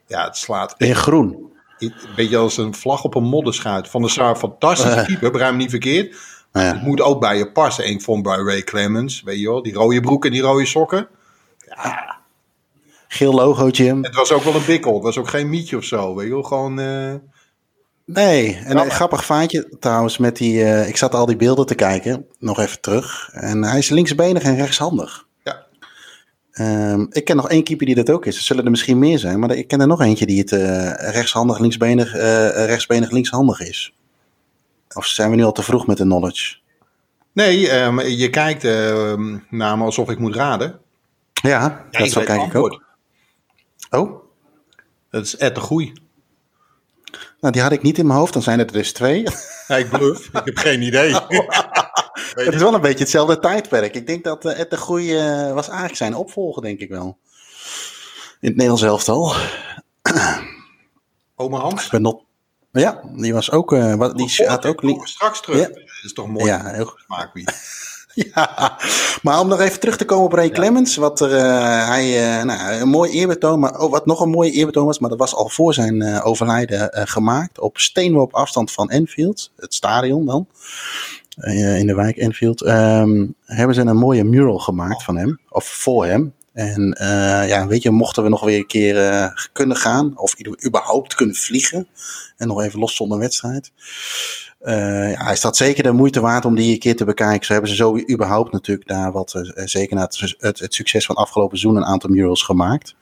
Ja, het slaat In groen. een beetje als een vlag op een modderschuit. Van der Sar, fantastische keeper, begrijp me niet verkeerd. Ja. Het moet ook bij je passen. En ik vond bij Ray Clemens, weet je wel, die rode broek en die rode sokken. Geel logootje. Het was ook wel een bikkel. Het was ook geen mietje of zo, weet je wel. Gewoon, eh, Nee, en een grappig vaatje trouwens met die... eh, ik zat al die beelden te kijken, nog even terug. En hij is linksbenig en rechtshandig. ja. Ehm, ik ken nog één keeper die dat ook is. Er zullen er misschien meer zijn, maar ik ken er nog eentje die het eh, rechtshandig, linksbenig, rechtsbenig, linkshandig is. Of zijn we nu al te vroeg met de knowledge? Nee, ehm, je kijkt ehm, naar me alsof ik moet raden. Ja, Ja, dat zo weet kijk ik ook. Oh, Dat is Ed de Goeie. nou die had ik niet in mijn hoofd, dan zijn het er dus twee. Ja, ik bluff. ik heb geen idee. het is wel een beetje hetzelfde tijdperk. Ik denk dat eh, Ed de Goeie eh, was eigenlijk zijn opvolger, denk ik wel. In het Nederlands elftal. Oma Hans. Ik ben not... Ja, die was ook... wat, die had ook... Straks terug. Ja. Dat is toch mooi. Ja, heel goed. Smaak wie. Ja, maar om nog even terug te komen op Ray Clemens, wat er, eh, hij, eh, nou, een mooi eerbetoon, maar oh, wat nog een mooi eerbetoon was, maar dat was al voor zijn eh, overlijden gemaakt, op steenworp afstand van Enfield, het stadion dan, in de wijk Enfield, ehm, hebben ze een mooie mural gemaakt van hem, of voor hem. En eh, ja, weet je, mochten we nog weer een keer eh, kunnen gaan, of überhaupt kunnen vliegen, en nog even los zonder wedstrijd. Eh, ja, hij staat zeker de moeite waard om die een keer te bekijken. Zo hebben ze zo überhaupt natuurlijk daar wat, zeker na het, het, succes van afgelopen seizoen, een aantal murals gemaakt.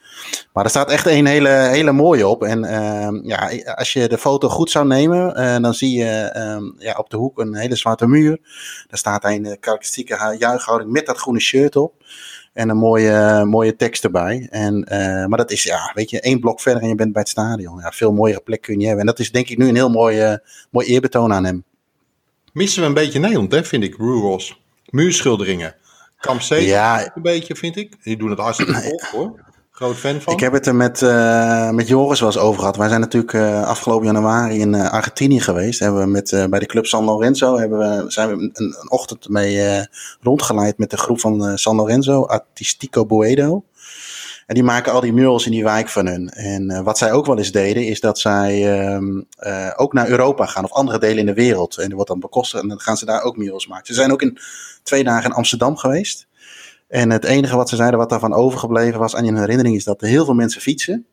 Maar er staat echt een hele, hele mooie op. En ehm, ja, als je de foto goed zou nemen, dan zie je ehm, ja, op de hoek een hele zwarte muur. Daar staat de karakteristieke juichhouding met dat groene shirt op. En een mooie, mooie tekst erbij. En, eh, maar dat is, ja, weet je, één blok verder en je bent bij het stadion. Ja, veel mooiere plek kun je hebben. En dat is denk ik nu een heel mooi, eh, mooi eerbetoon aan hem. Missen we een beetje Nederland, hè, vind ik. Rurals. Muurschilderingen. Kamp C Ja. een beetje, vind ik. Die doen het hartstikke tof, hoor. Fan van. Ik heb het er met, eh, met Joris wel eens over gehad. Wij zijn natuurlijk eh, afgelopen januari in eh, Argentinië geweest. Hebben we met, bij de club San Lorenzo hebben we, zijn we een, een ochtend mee rondgeleid met de groep van San Lorenzo, Artistico Boedo. En die maken al die murals in die wijk van hun. En wat zij ook wel eens deden, is dat zij ehm, eh, ook naar Europa gaan of andere delen in de wereld. En dat wordt dan bekostigd en dan gaan ze daar ook murals maken. Ze zijn ook in twee dagen in Amsterdam geweest. En het enige wat ze zeiden, wat daarvan overgebleven was aan je herinnering, is dat er heel veel mensen fietsen.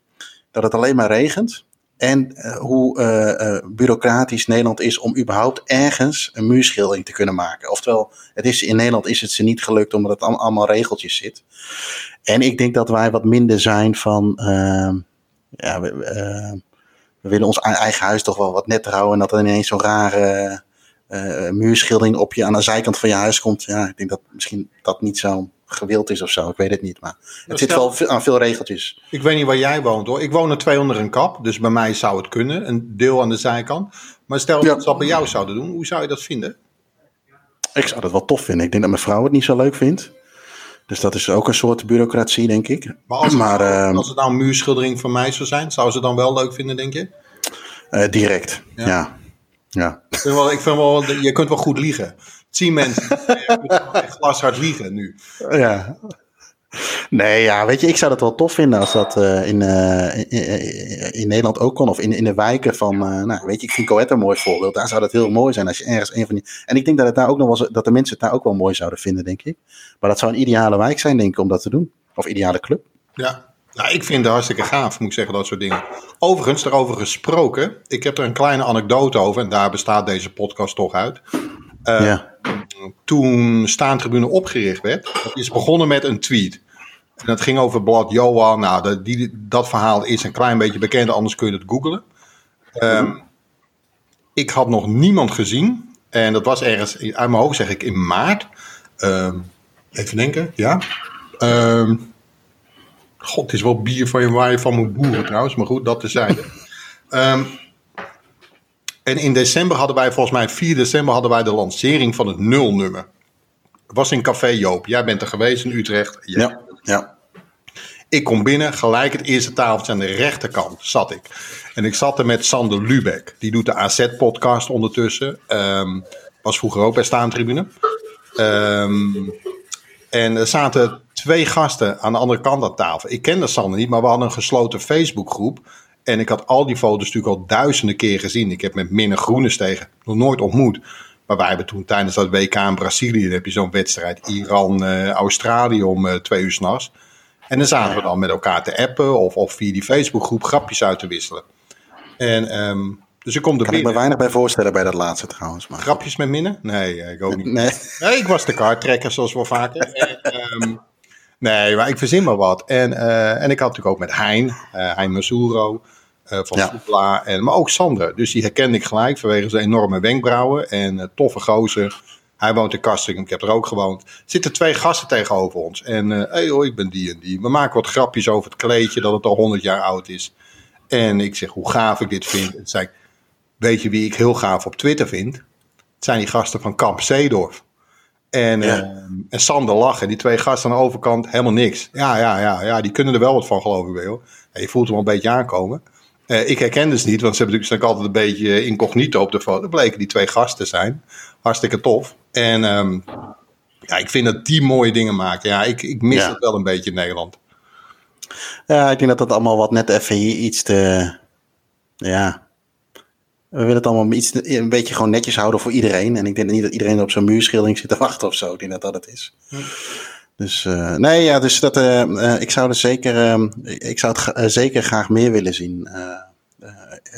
Dat het alleen maar regent. En eh, hoe eh, eh, bureaucratisch Nederland is om überhaupt ergens een muurschildering te kunnen maken. Oftewel, het is, in Nederland is het ze niet gelukt omdat het al- allemaal regeltjes zit. En ik denk dat wij wat minder zijn van. ehm, ja, we, we willen ons ei- eigen huis toch wel wat netter houden. En dat er ineens zo'n rare muurschildering op je aan de zijkant van je huis komt. Ja, ik denk dat misschien dat niet zo gewild is of zo. Ik weet het niet. Maar het zit stel- wel aan veel regeltjes. Ik weet niet waar jij woont, hoor. Ik woon er twee onder een kap. Dus bij mij zou het kunnen. Een deel aan de zijkant. Maar stel Ja. dat ze dat bij jou zouden doen. Hoe zou je dat vinden? Ik zou dat wel tof vinden. Ik denk dat mijn vrouw het niet zo leuk vindt. Dus dat is ook een soort bureaucratie, denk ik. Maar als het, Maar, nou, ehm, als het nou een muurschildering van mij zou zijn. Zou ze dan wel leuk vinden, denk je? Eh, direct, Ja. ja. ja. Ik vind wel, ik vind wel, je kunt wel goed liegen. Zien mensen. Glashard liegen nu. Ja. Nee, ja, weet je, ik zou het wel tof vinden als dat eh, in, eh, in, in- in Nederland ook kon. Of in, in de wijken van, eh, nou, weet je, ik vind Coët een mooi voorbeeld. Daar zou dat heel mooi zijn als je ergens een van die... En ik denk dat, het daar ook nog wel, zo- dat de mensen het daar ook wel mooi zouden vinden, denk ik. Maar dat zou een ideale wijk zijn, denk ik, om dat te doen. Of ideale club. Ja. Nou, ik vind het hartstikke gaaf, moet ik zeggen, dat soort dingen. Overigens, daarover gesproken. Ik heb er een kleine anekdote over. En daar bestaat deze podcast toch uit. Eh, ja. Toen Staantribune opgericht werd, is begonnen met een tweet. En dat ging over Blad Johan. Nou, dat, die, dat verhaal is een klein beetje bekend, anders kun je het googlen. Ehm, ik had nog niemand gezien. En dat was ergens, uit mijn hoofd zeg ik, in maart. Ehm, even denken, ja. Ehm, God, het is wel bier van je waar je van moet boeren trouwens. Maar goed, dat tezijde. Ehm En in december hadden wij, volgens mij 4 december, hadden wij de lancering van het nulnummer. Was in Café Joop. Jij bent er geweest in Utrecht. Jij- Ja, ja. Ik kom binnen, gelijk het eerste tafeltje aan de rechterkant zat ik. En ik zat er met Sander Lubeck. Die doet de AZ-podcast ondertussen. Ehm, was vroeger ook bij Staantribune. Ehm, en er zaten twee gasten aan de andere kant aan tafel. Ik kende Sander niet, maar we hadden een gesloten Facebookgroep. En ik had al die foto's natuurlijk al duizenden keer gezien. Ik heb met Minne Groenestegen nog nooit ontmoet. Maar wij hebben toen tijdens dat WK in Brazilië... dan heb je zo'n wedstrijd Iran-Australië om eh, twee uur s'nachts. En dan zaten we dan met elkaar te appen of, of via die Facebookgroep grapjes uit te wisselen. En ehm, dus ik kom er Kan ik me binnen. weinig bij voorstellen bij dat laatste trouwens. Maar... Grapjes met Minne? Nee, eh, ik ook niet. Nee. Nee, ik was de kaarttrekker zoals wel vaker. En, ehm, nee, maar ik verzin maar wat. En, eh, en ik had natuurlijk ook met Hein, eh Hein Masuro eh, van Ja. Soepla, en, maar ook Sander. Dus die herkende ik gelijk vanwege zijn enorme wenkbrauwen en toffe gozer. Hij woont in Kastrikum, ik heb er ook gewoond. Er zitten twee gasten tegenover ons. En hé hey hoor, ik ben die en die. We maken wat grapjes over het kleedje dat het al 100 jaar oud is. En ik zeg hoe gaaf ik dit vind. En zei ik, weet je wie ik heel gaaf op Twitter vind? Het zijn die gasten van Kamp Zeedorf. En, Ja. eh, en Sander lachen. Die twee gasten aan de overkant, helemaal niks. Ja, ja, ja, ja die kunnen er wel wat van, geloof ik wel. Ja, je voelt hem wel een beetje aankomen. Eh, ik herkende ze niet, want ze hebben natuurlijk altijd een beetje incognito op de foto. Dat bleken die twee gasten zijn. Hartstikke tof. En ehm, ja, ik vind dat die mooie dingen maken. Ja, ik, ik mis Ja. het wel een beetje in Nederland. Ja, ik denk dat dat allemaal wat net even hier iets te. Ja. We willen het allemaal iets een beetje gewoon netjes houden voor iedereen. En ik denk niet dat iedereen op zo'n muurschildering zit te wachten of zo. Ik denk dat dat het is. Dus eh, nee, ja, dus dat, eh, eh, ik zou er zeker, eh, ik zou het zeker graag meer willen zien.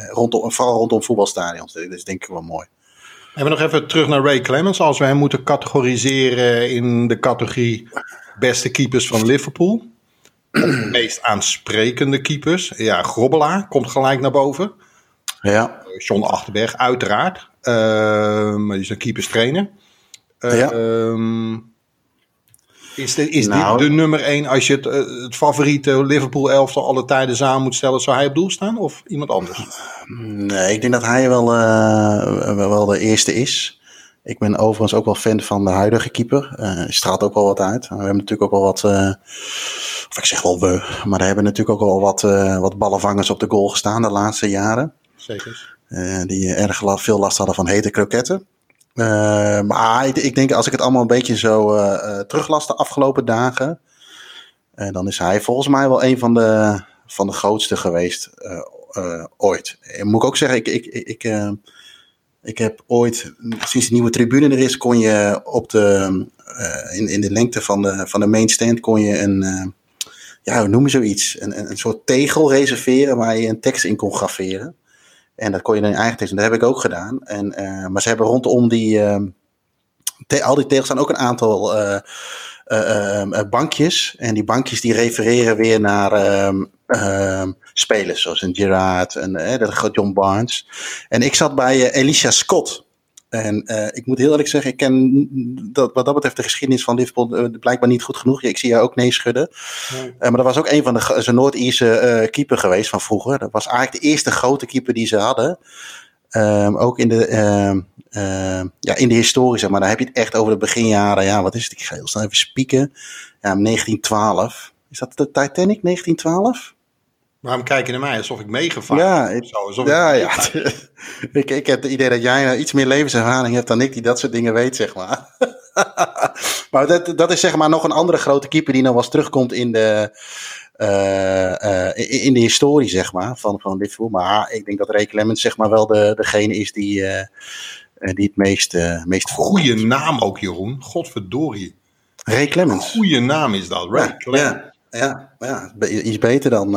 rondom, vooral rondom voetbalstadions. Dat is denk ik wel mooi. En we nog even terug naar Ray Clemens. Als we hem moeten categoriseren in de categorie beste keepers van Liverpool. De meest aansprekende keepers. Ja, Grobbelaar komt gelijk naar boven. Ja, John Achterberg, uiteraard. Eh, maar die is een keeperstrainer. Eh, Ja. ehm, is dit, is Nou. dit de nummer één als je het, eh, het favoriete Liverpool elftal alle tijden samen moet stellen? Zou hij op doel staan of iemand anders? nee, ik denk dat hij wel, eh, wel de eerste is. Ik ben overigens ook wel fan van de huidige keeper. Eh, Hij straalt ook wel wat uit. We hebben natuurlijk ook wel wat, eh, of ik zeg wel we, maar er hebben natuurlijk ook wel wat, eh, wat ballenvangers op de goal gestaan de laatste jaren. Eh, die erg veel last hadden van hete kroketten. Eh, maar ik, ik denk als ik het allemaal een beetje zo eh, eh, teruglas de afgelopen dagen. dan is hij volgens mij wel een van de, van de grootste geweest ooit. En moet ik ook zeggen, ik, ik, ik, ik, heb ooit, sinds de nieuwe tribune er is, kon je op de, in, in de lengte van de, van de main stand kon je een, ja, noem zoiets? Een, een soort tegel reserveren waar je een tekst in kon graveren. En dat kon je dan in eigen tekst. En dat heb ik ook gedaan. En, eh, maar ze hebben rondom die. ehm, al die tegels staan ook een aantal eh, eh, ehm, eh, bankjes. En die bankjes die refereren weer naar ehm, spelers. Zoals een Gerard en de John Barnes. En ik zat bij eh, Alicia Scott. En eh, ik moet heel eerlijk zeggen, ik ken dat, wat dat betreft de geschiedenis van Liverpool eh, blijkbaar niet goed genoeg. Ik zie jou ook nee schudden. Eh, maar dat was ook een van de zijn Noord-Ierse keeper geweest van vroeger. Dat was eigenlijk de eerste grote keeper die ze hadden. Ehm, ook in de, ehm, ehm, ja, in de historie, zeg maar. Dan heb je het echt over de beginjaren. Ja, wat is het? Ik ga heel snel even spieken. Ja, 1912. Is dat de Titanic, 1912? Waarom kijk je naar mij alsof ik meegevraagd Ja, ik- zo, alsof Ja, ik- ja. ik, ik heb het idee dat jij nou iets meer levenservaring hebt dan ik, die dat soort dingen weet, zeg maar. maar dat, dat is zeg maar nog een andere grote keeper die nog wel eens terugkomt in de, eh, eh, in, de historie, zeg maar, van, van Liverpool. Maar ik denk dat Ray Clemens zeg maar wel de, degene is die, eh, eh, die het meest, eh meest Goeie naam ook, Jeroen. Godverdorie. Ray Clemens. Goeie naam is dat, Ray Ja, Clemens. ja, ja, ja, iets beter dan...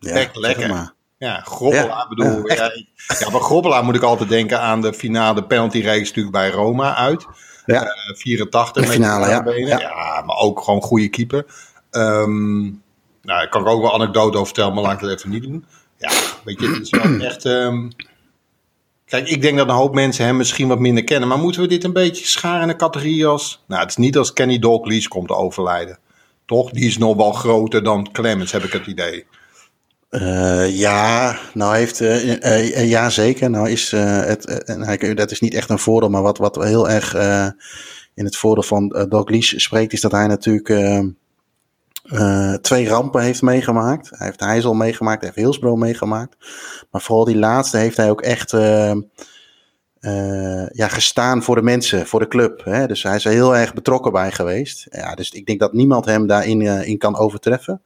eh ja, Lekker, maar. Ja, Grobbelaar Ja, bedoel ja, ja, bij Grobbelaar moet ik altijd denken aan de finale penalty reeks natuurlijk bij Roma uit. Ja. Eh, 84 De finale, met benen. Ja. Ja. maar ook gewoon goede keeper. Ehm nou, ik kan ik ook wel anekdote over vertellen, maar laat ik het even niet doen. Ja, weet je, het is wel echt... ehm, Kijk, ik denk dat een hoop mensen hem misschien wat minder kennen. Maar moeten we dit een beetje scharen in de categorie als... Nou, het is niet als Kenny Dalglish komt te overlijden. Toch? Die is nog wel groter dan Clemens, heb ik het idee. Uh, ja, nou heeft, uh, uh, ja zeker. Nou is het, nou, dat is niet echt een voordeel, maar wat, wat heel erg in het voordeel van Douglas spreekt, is dat hij natuurlijk twee rampen heeft meegemaakt. Hij heeft Heijzel meegemaakt, hij heeft Hillsborough meegemaakt. Maar vooral die laatste heeft hij ook echt ja, gestaan voor de mensen, voor de club. Hè? Dus hij is er heel erg betrokken bij geweest. Ja, dus ik denk dat niemand hem daarin in kan overtreffen.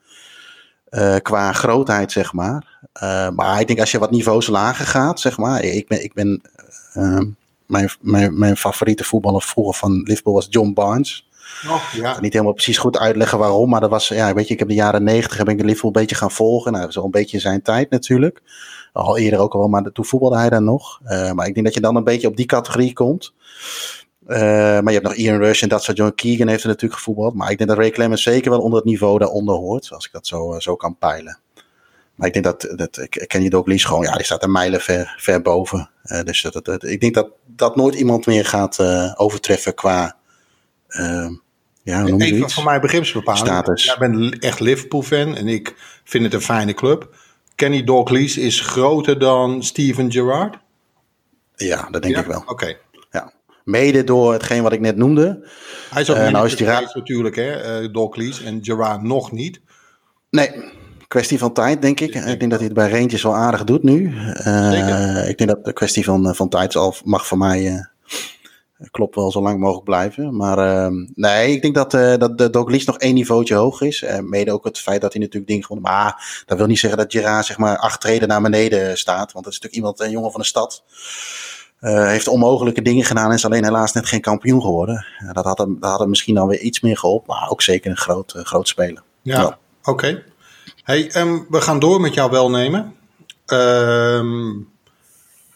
Uh, qua grootheid, zeg maar. Uh, maar ik denk als je wat niveaus lager gaat, zeg maar. Ik ben, ik ben uh, mijn, mijn, mijn favoriete voetballer vroeger van Liverpool was John Barnes. Oh, ja. Ik kan niet helemaal precies goed uitleggen waarom, maar dat was, ja, weet je, ik heb de jaren negentig heb ik de Liverpool een beetje gaan volgen. Nou, al een beetje zijn tijd natuurlijk. Al eerder ook al, maar toen voetbalde hij dan nog. maar ik denk dat je dan een beetje op die categorie komt. Uh, maar je hebt nog Ian Rush en dat soort. John Keegan heeft er natuurlijk gevoetbald. Maar ik denk dat Ray Clemens zeker wel onder het niveau daaronder hoort. Als ik dat zo, uh, zo kan peilen. Maar ik denk dat, dat Kenny Dalglish gewoon, ja, die staat een mijlen ver, ver boven. Uh, dus dat, dat, ik denk dat, dat nooit iemand meer gaat overtreffen qua, ja, hoe Even van mijn begripsbepaling. Status. Jij bent echt Liverpool-fan en ik vind het een fijne club. Kenny Dalglish is groter dan Steven Gerrard? Ja, dat denk ja? ik wel. Oké. Mede door hetgeen wat ik net noemde. Hij is ook uh, nou is die natuurlijk, hè, uh, en Gerard nog niet. Nee, kwestie van tijd, denk ik. Ik denk dat hij het bij Rangers wel aardig doet nu. Uh, ik denk dat de kwestie van, van tijd zal, mag voor mij uh, klopt wel zo lang mogelijk blijven. Maar uh, nee, ik denk dat, dat de nog één niveautje hoog is. Mede ook het feit dat hij natuurlijk dingen gewoon... Maar dat wil niet zeggen dat Gerard zeg maar acht treden naar beneden staat. Want dat is natuurlijk iemand, een jongen van de stad. Uh, heeft onmogelijke dingen gedaan en is alleen helaas net geen kampioen geworden. Uh, dat, had hem, dat had hem misschien dan weer iets meer geholpen, maar ook zeker een groot, uh, groot speler. Ja, ja. oké. Okay. Hey, um, we gaan door met jouw welnemen. Um,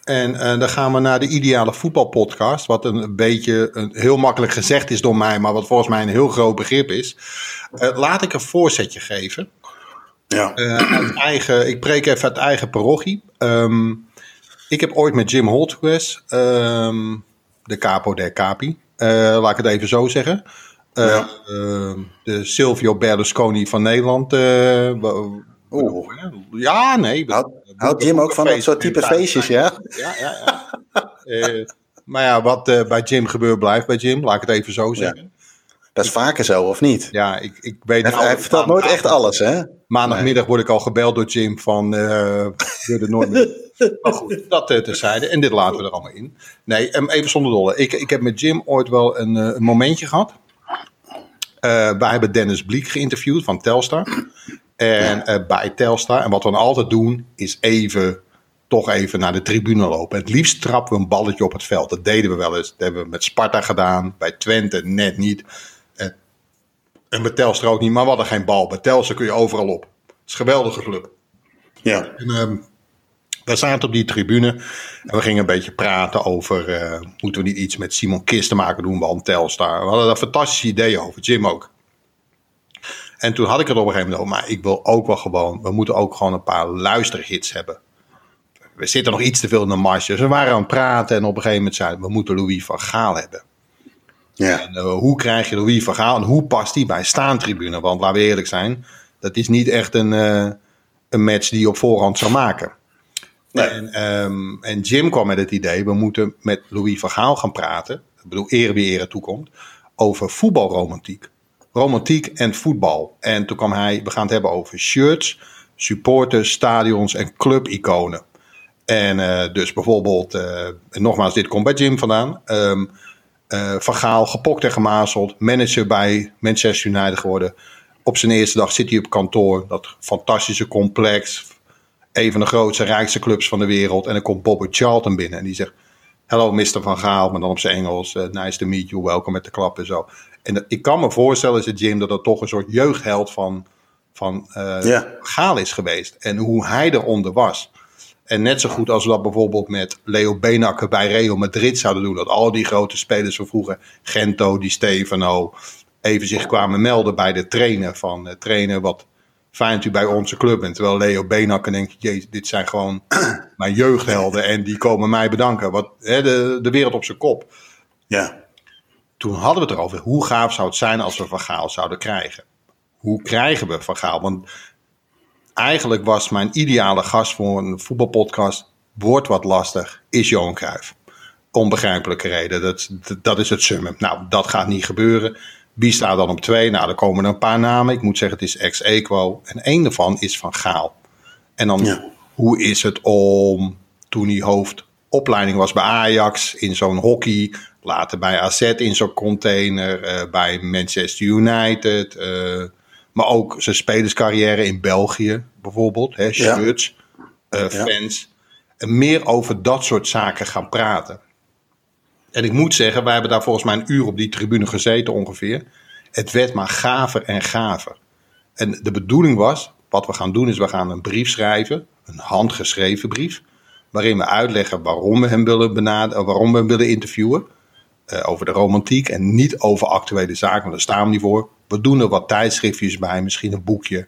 en dan gaan we naar de ideale voetbalpodcast. Wat een beetje een, heel makkelijk gezegd is door mij, maar wat volgens mij een heel groot begrip is. laat ik een voorzetje geven. Ja. eigen, ik preek even uit eigen parochie. Um, ik heb ooit met Jim Holt geweest, um, de capo der capi, uh, laat ik het even zo zeggen. Uh, ja. uh, de Silvio Berlusconi van Nederland. Oeh. Ja, nee. Houdt Jim ook van dat soort type feestjes, ja? Ja, ja, ja. maar ja, wat bij Jim gebeurt, blijft bij Jim, laat ik het even zo zeggen. Ja. Dat is vaker zo, of niet? Ja, ik, ik weet Hij, hij vertelt nooit echt alles, hè? Maandagmiddag word ik al gebeld door Jim van... Uh, nooit meer... maar goed, dat uh, terzijde. En dit laten we er allemaal in. Nee, um, even zonder dolle. Ik, ik heb met Jim ooit wel een, uh, een momentje gehad. Uh, wij hebben Dennis Bliek geïnterviewd van Telstar. En bij Telstar. En wat we dan altijd doen, is even... toch even naar de tribune lopen. Het liefst trappen we een balletje op het veld. Dat deden we wel eens. Dat hebben we met Sparta gedaan. Bij Twente net niet. En bij Telstra ook niet, maar we hadden geen bal. Bij Telstra kun je overal op. Het is een geweldige club. Ja. En, um, we zaten op die tribune en we gingen een beetje praten over... Uh, moeten we niet iets met Simon Kist te maken doen, want Telstar. We hadden daar fantastische ideeën over, Jim ook. En toen had ik het op een gegeven moment over, maar ik wil ook wel gewoon... We moeten ook gewoon een paar luisterhits hebben. We zitten nog iets te veel in de marge. Dus we waren aan het praten en op een gegeven moment zeiden we... moeten Louis van Gaal hebben. Ja. En, uh, hoe krijg je Louis van Gaal en hoe past die bij staantribune? Want laten we eerlijk zijn, dat is niet echt een, uh, een match die je op voorhand zou maken. Nee. En, um, en Jim kwam met het idee, we moeten met Louis van Gaal gaan praten. Ik bedoel, ere wie ere toekomt. Over voetbalromantiek. Romantiek en voetbal. En toen kwam hij, we gaan het hebben over shirts, supporters, stadions en clubiconen. En uh, dus bijvoorbeeld, en nogmaals, dit komt bij Jim vandaan. Um, uh, van Gaal, gepokt en gemazeld. Manager bij Manchester United geworden. Op zijn eerste dag zit hij op kantoor. Dat fantastische complex. Een van de grootste, rijkste clubs van de wereld. En dan komt Bobby Charlton binnen. En die zegt: Hello, Mr. Van Gaal. Maar dan op zijn Engels. Uh, nice to meet you. Welkom met de klap en zo. En dat, ik kan me voorstellen, is Jim, dat dat toch een soort jeugdheld van, van uh, yeah. Gaal is geweest. En hoe hij eronder was. En net zo goed als we dat bijvoorbeeld met Leo Benakker bij Real Madrid zouden doen. Dat al die grote spelers van vroeger, Gento, Di Stefano, even zich kwamen melden bij de trainer. Van uh, trainer, wat fijn dat u bij onze club bent. Terwijl Leo Benakker denkt, jee, dit zijn gewoon mijn jeugdhelden. En die komen mij bedanken. Wat, hè, de, de wereld op zijn kop. Ja. Toen hadden we het erover, hoe gaaf zou het zijn als we Van Gaal zouden krijgen? Hoe krijgen we Van Gaal? Want eigenlijk was mijn ideale gast voor een voetbalpodcast. Wordt wat lastig, is Johan Cruijff. Onbegrijpelijke reden. Dat, dat, is het summum. Nou, dat gaat niet gebeuren. Wie staat dan op twee? Nou, er komen er een paar namen. Ik moet zeggen, het is ex-equo. En één daarvan is Van Gaal. En dan, hoe is het om, toen hij hoofdopleiding was bij Ajax, in zo'n hockey, later bij AZ in zo'n container, uh, bij Manchester United, uh, maar ook zijn spelerscarrière in België bijvoorbeeld, hè, shirts, ja. uh, fans. En meer over dat soort zaken gaan praten. En ik moet zeggen, wij hebben daar volgens mij een uur op die tribune gezeten ongeveer. Het werd maar gaver en gaver. En de bedoeling was, wat we gaan doen is, we gaan een brief schrijven, een handgeschreven brief, waarin we uitleggen waarom we hem willen benaderen, waarom we hem willen interviewen. Uh, over de romantiek en niet over actuele zaken, want daar staan we niet voor. We doen er wat tijdschriftjes bij, misschien een boekje.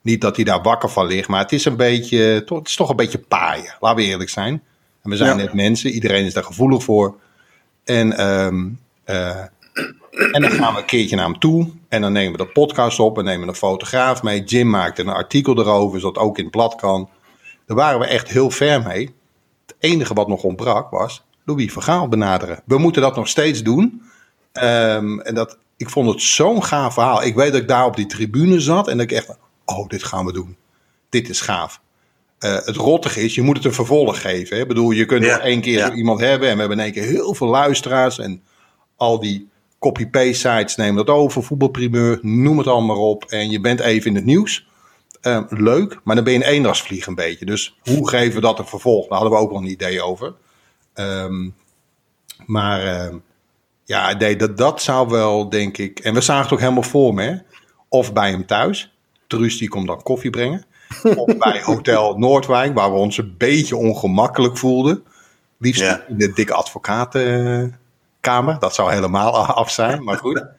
Niet dat hij daar wakker van ligt, maar het is een beetje, het is toch een beetje paaien, laten we eerlijk zijn. En we zijn ja. net mensen, iedereen is daar gevoelig voor. En, um, uh, en dan gaan we een keertje naar hem toe. En dan nemen we de podcast op. We nemen een fotograaf mee. Jim maakte een artikel erover, zodat ook in het blad kan. Daar waren we echt heel ver mee. Het enige wat nog ontbrak was Louis Vergaal benaderen. We moeten dat nog steeds doen. Um, en dat, ik vond het zo'n gaaf verhaal. Ik weet dat ik daar op die tribune zat en dat ik echt, oh, dit gaan we doen. Dit is gaaf. Uh, het rottig is, je moet het een vervolg geven. Hè? Ik bedoel, je kunt ja, nog één keer ja. iemand hebben en we hebben in één keer heel veel luisteraars en al die copy-paste sites nemen dat over, voetbalprimeur, noem het allemaal maar op en je bent even in het nieuws. Uh, leuk, maar dan ben je een eendagsvlieg een beetje. Dus hoe geven we dat een vervolg? Daar hadden we ook wel een idee over. Um, maar uh, ja, nee, dat, dat zou wel, denk ik. En we zagen het ook helemaal voor me. Hè? Of bij hem thuis. Truus die komt dan koffie brengen. Of bij Hotel Noordwijk, waar we ons een beetje ongemakkelijk voelden. Liefst ja. in de dikke advocatenkamer. Dat zou helemaal af zijn, maar goed.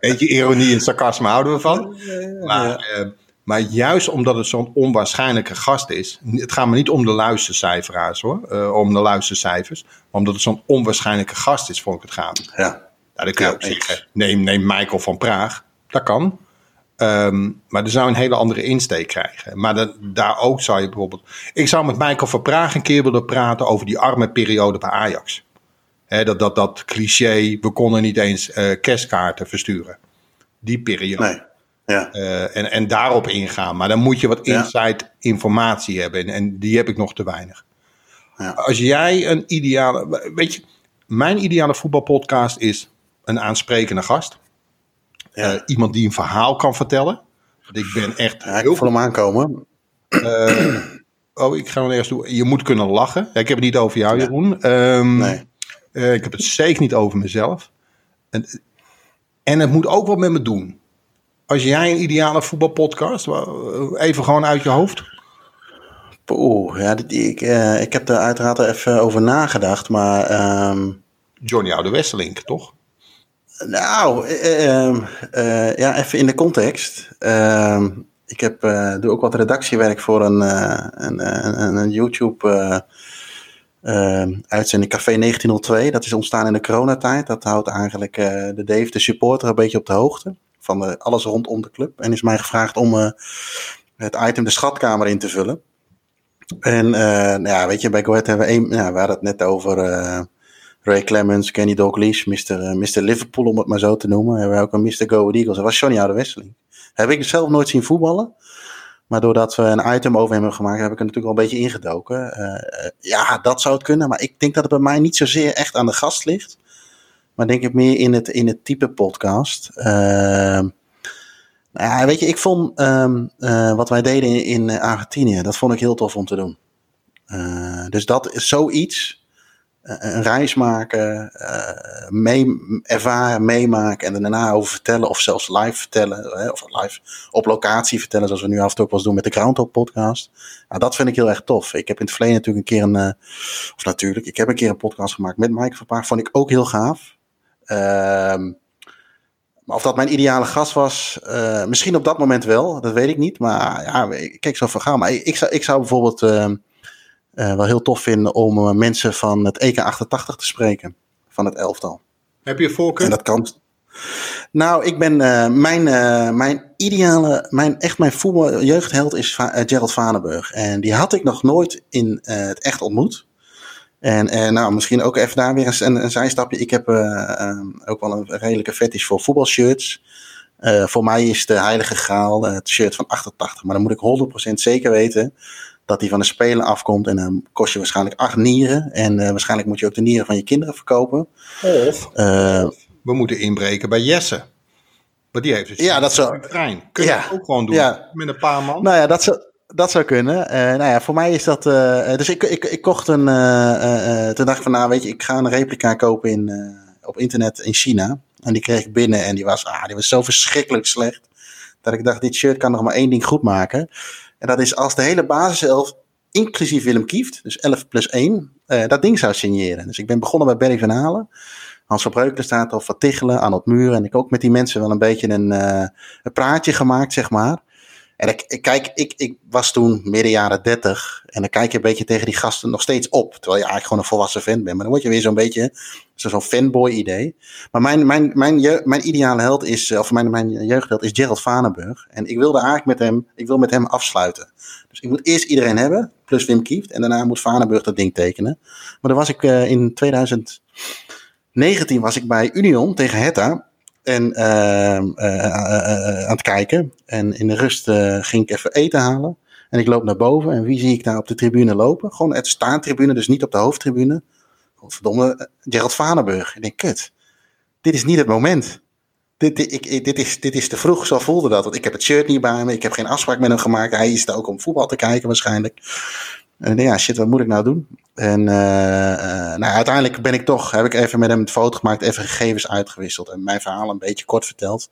Beetje ironie en sarcasme houden we van. Maar, uh, maar juist omdat het zo'n onwaarschijnlijke gast is. Het gaat me niet om de luistercijferaars hoor. Uh, om de luistercijfers. Maar omdat het zo'n onwaarschijnlijke gast is, vond ik het gaan. Ja. Nou, dan kun je ja, ook zeggen, neem, neem Michael van Praag. Dat kan. Um, maar er zou een hele andere insteek krijgen. Maar daar ook zou je bijvoorbeeld. Ik zou met Michael van Praag een keer willen praten over die arme periode bij Ajax. He, dat, dat, dat cliché, we konden niet eens uh, kerstkaarten versturen. Die periode. Nee. Ja. Uh, en, en daarop ingaan. Maar dan moet je wat insight ja. informatie hebben. En, en, die heb ik nog te weinig. Ja. Als jij een ideale. Weet je, mijn ideale voetbalpodcast is een aansprekende gast. Uh, iemand die een verhaal kan vertellen. Want ik ben echt. Ja, ik voel hem aankomen. Uh, oh, ik ga hem eerst doen. Je moet kunnen lachen. Ja, ik heb het niet over jou, Jeroen. Um, nee. ik heb het zeker niet over mezelf. En, en het moet ook wat met me doen als jij een ideale voetbalpodcast, even gewoon uit je hoofd? Oeh, ja, ik, uh, ik heb er uiteraard even over nagedacht, maar... Um... Johnny Oude Wesselink, toch? Nou, uh, uh, ja, even in de context. Ehm, ik heb, doe ook wat redactiewerk voor een, een, een, een YouTube... uitzending Café 1902. Dat is ontstaan in de coronatijd. Dat houdt eigenlijk de Dave, de supporter, een beetje op de hoogte van de, alles rondom de club. En is mij gevraagd om uh, het item de schatkamer in te vullen. En uh, nou ja, weet je, bij Go Ahead hebben we één, ja, we hadden het net over Ray Clemens, Kenny Dalglish, Mr. Mr. Liverpool om het maar zo te noemen. Hebben we ook een Mr. Go Eagles. Dat was Johnny Oude Wesseling. Heb ik zelf nooit zien voetballen. Maar doordat we een item over hem hebben gemaakt, heb ik er natuurlijk wel een beetje ingedoken. Ja, dat zou het kunnen. Maar ik denk dat het bij mij niet zozeer echt aan de gast ligt. Maar denk ik meer in het, in het type podcast. Uh, nou ja, weet je, ik vond um, uh, wat wij deden in, in, Argentinië, dat vond ik heel tof om te doen. Uh, dus dat is zoiets. een reis maken, mee, ervaren, meemaken en daarna over vertellen. Of zelfs live vertellen. of live op locatie vertellen, zoals we nu af en toe ook wel doen met de Groundhog podcast. Nou, dat vind ik heel erg tof. Ik heb in het verleden natuurlijk een keer een, of natuurlijk, ik heb een keer een podcast gemaakt met Mike Verpaar. Vond ik ook heel gaaf. Um, maar of dat mijn ideale gast was, uh, misschien op dat moment wel, dat weet ik niet. Maar ja, kijk, zo vergaan. Maar ik, zou, ik zou bijvoorbeeld uh, uh, wel heel tof vinden om mensen van het EK88 te spreken, van het elftal. Heb je voorkeur? En dat kan. Nou, ik ben uh, mijn, uh, mijn ideale, mijn, echt mijn voetbal jeugdheld is Va Gerald Vanenburg. En die had ik nog nooit in het echt ontmoet. En nou, misschien ook even daar weer een, een zijstapje. Ik heb ook wel een redelijke fetish voor voetbalshirts. voor mij is de heilige graal het shirt van 88. Maar dan moet ik 100% zeker weten dat die van de spelen afkomt. En dan kost je waarschijnlijk acht nieren. En uh, waarschijnlijk moet je ook de nieren van je kinderen verkopen. Of uh, we moeten inbreken bij Jesse. Maar die heeft dus ja, dat zou, trein. Kun je ja, ook gewoon doen ja. met een paar man? Nou ja, dat zou, dat zou kunnen. Uh, nou ja, voor mij is dat. Uh, dus ik, ik, ik kocht een. Uh, toen dacht ik van, nou weet je, ik ga een replica kopen in, op internet in China. En die kreeg ik binnen en die was, ah, die was zo verschrikkelijk slecht. Dat ik dacht, dit shirt kan nog maar één ding goed maken. En dat is als de hele basiself, inclusief Willem Kieft, dus 11 plus 1, uh, dat ding zou signeren. Dus ik ben begonnen bij Berry van Halen. Hans van Breukelen staat al Van Tichelen aan het muur. En ik ook met die mensen wel een beetje een, een praatje gemaakt, zeg maar. En ik, ik, kijk, ik, ik was toen midden jaren 30. En dan kijk je een beetje tegen die gasten nog steeds op. Terwijl je eigenlijk gewoon een volwassen fan bent. Maar dan word je weer zo'n beetje zo'n fanboy idee. Maar mijn, mijn, mijn, mijn ideale held is, of mijn, mijn jeugdheld is Gerald Vanenburg. En ik wilde eigenlijk met hem, ik wil met hem afsluiten. Dus ik moet eerst iedereen hebben, plus Wim Kieft. En daarna moet Vanenburg dat ding tekenen. Maar dan was ik uh, in 2019 was ik bij Union tegen Hetta. En uh, uh, aan het kijken. En in de rust ging ik even eten halen. En ik loop naar boven. En wie zie ik daar op de tribune lopen? Gewoon de staantribune, dus niet op de hoofdtribune. Verdomme, Gerald Vanenburg. Ik denk, kut. Dit is niet het moment. Dit, dit, ik, dit, is, dit is te vroeg, zo voelde dat. Want ik heb het shirt niet bij me. Ik heb geen afspraak met hem gemaakt. Hij is er ook om voetbal te kijken waarschijnlijk. En ja, shit, wat moet ik nou doen? En uh, nou, uiteindelijk ben ik toch, heb ik even met hem een foto gemaakt, even gegevens uitgewisseld en mijn verhaal een beetje kort verteld.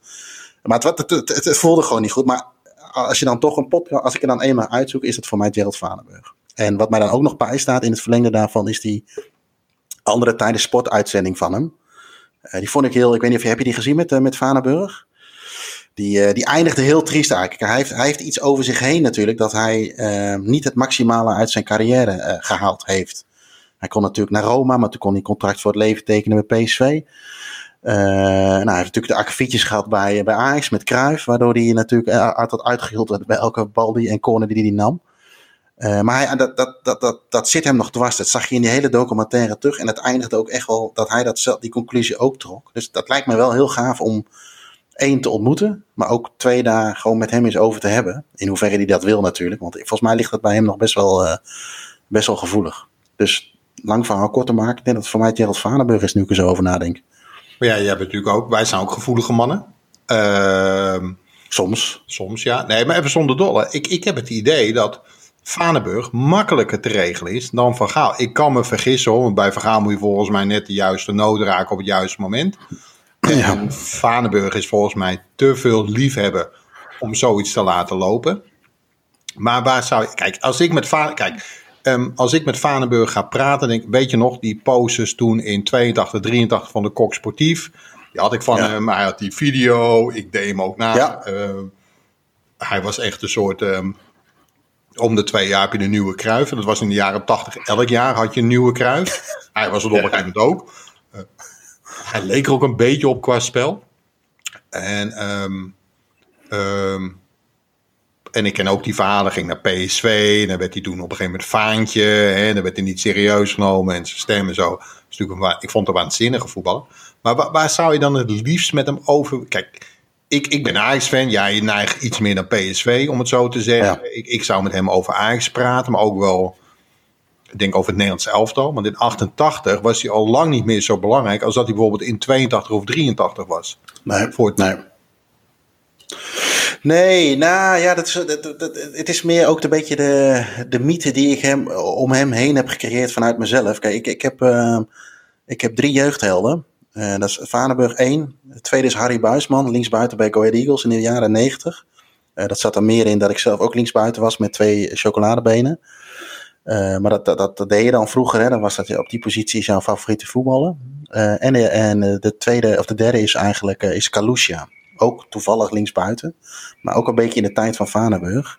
Maar het, het, voelde gewoon niet goed. Maar als je dan toch een podcast, als ik er dan eenmaal uitzoek, is het voor mij Gerald Vanenburg. En wat mij dan ook nog bij staat in het verlengde daarvan, is die andere tijden sportuitzending van hem. Uh, die vond ik heel, ik weet niet of je, heb je die gezien met, met Vanenburg? Die, uh, die eindigde heel triest eigenlijk. Hij heeft, hij heeft iets over zich heen natuurlijk dat hij niet het maximale uit zijn carrière gehaald heeft. Hij kon natuurlijk naar Roma, maar toen kon hij contract voor het leven tekenen bij PSV. nou, hij heeft natuurlijk de akkefietjes gehad bij, bij Ajax met Cruijff, waardoor hij natuurlijk altijd uitgehield werd bij elke bal die en corner die hij nam. Maar hij, dat, dat, dat, dat, dat zit hem nog dwars. Dat zag je in die hele documentaire terug. En het eindigde ook echt wel dat hij dat, die conclusie ook trok. Dus dat lijkt me wel heel gaaf om één te ontmoeten. Maar ook twee daar gewoon met hem eens over te hebben. In hoeverre hij dat wil natuurlijk. Want volgens mij ligt dat bij hem nog best wel, uh, best wel gevoelig. Dus lang verhaal kort te maken. Ik denk dat voor mij Gerald Vanenburg is nu ik er zo over nadenk. Maar ja, jij bent natuurlijk ook. Wij zijn ook gevoelige mannen. Uh, soms. Soms, ja. Nee, maar even zonder dolle. Ik, ik heb het idee dat Vanenburg makkelijker te regelen is dan Van Gaal. Ik kan me vergissen hoor, want bij Van Gaal moet je volgens mij net de juiste nood raken op het juiste moment. En Vanenburg is volgens mij te veel liefhebber om zoiets te laten lopen. Maar waar zou je... Kijk, als ik met, Va kijk, um, als ik met Vanenburg ga praten, denk weet je nog, die poses toen in 82, 83 van de Kok Sportief. Die had ik van hem, hij had die video, ik deed hem ook na. Ja. Uh, hij was echt een soort... Um, om de twee jaar heb je een nieuwe Kruif. En dat was in de jaren 80. Elk jaar had je een nieuwe Kruif. Hij was er op een gegeven moment ook. Hij leek er ook een beetje op qua spel. En, um, um, en ik ken ook die verhalen. Ging naar PSV. En dan werd hij toen op een gegeven moment vaantje. Hè, dan werd hij niet serieus genomen. En zijn stem en zo. Dus natuurlijk ik vond het een waanzinnige voetballer. Maar waar, waar zou je dan het liefst met hem over... Kijk, ik, ik ben Ajax-fan. Ja, je neigt iets meer naar PSV, om het zo te zeggen. Ik, ik zou met hem over Ajax praten, maar ook wel... Ik denk over het Nederlands elftal. Want in 88 was hij al lang niet meer zo belangrijk... als dat hij bijvoorbeeld in 82 of 83 was. Nee, voor het... nee. Nee, nou ja, dat is, dat, dat, het is meer ook een beetje de, de mythe die ik hem, om hem heen heb gecreëerd vanuit mezelf. Kijk, ik, ik, heb, uh, ik heb drie jeugdhelden. Uh, dat is Vanenburg 1. De tweede is Harry Buisman, linksbuiten bij Go Ahead Eagles in de jaren 90. Uh, eh, dat zat er meer in dat ik zelf ook linksbuiten was met twee chocoladebenen. Uh, maar dat, dat, dat, deed je dan vroeger, hè? dan was dat op die positie jouw favoriete voetballer. en en de tweede, of de derde is eigenlijk is Kalusha. Ook toevallig linksbuiten, maar ook een beetje in de tijd van Vanenburg.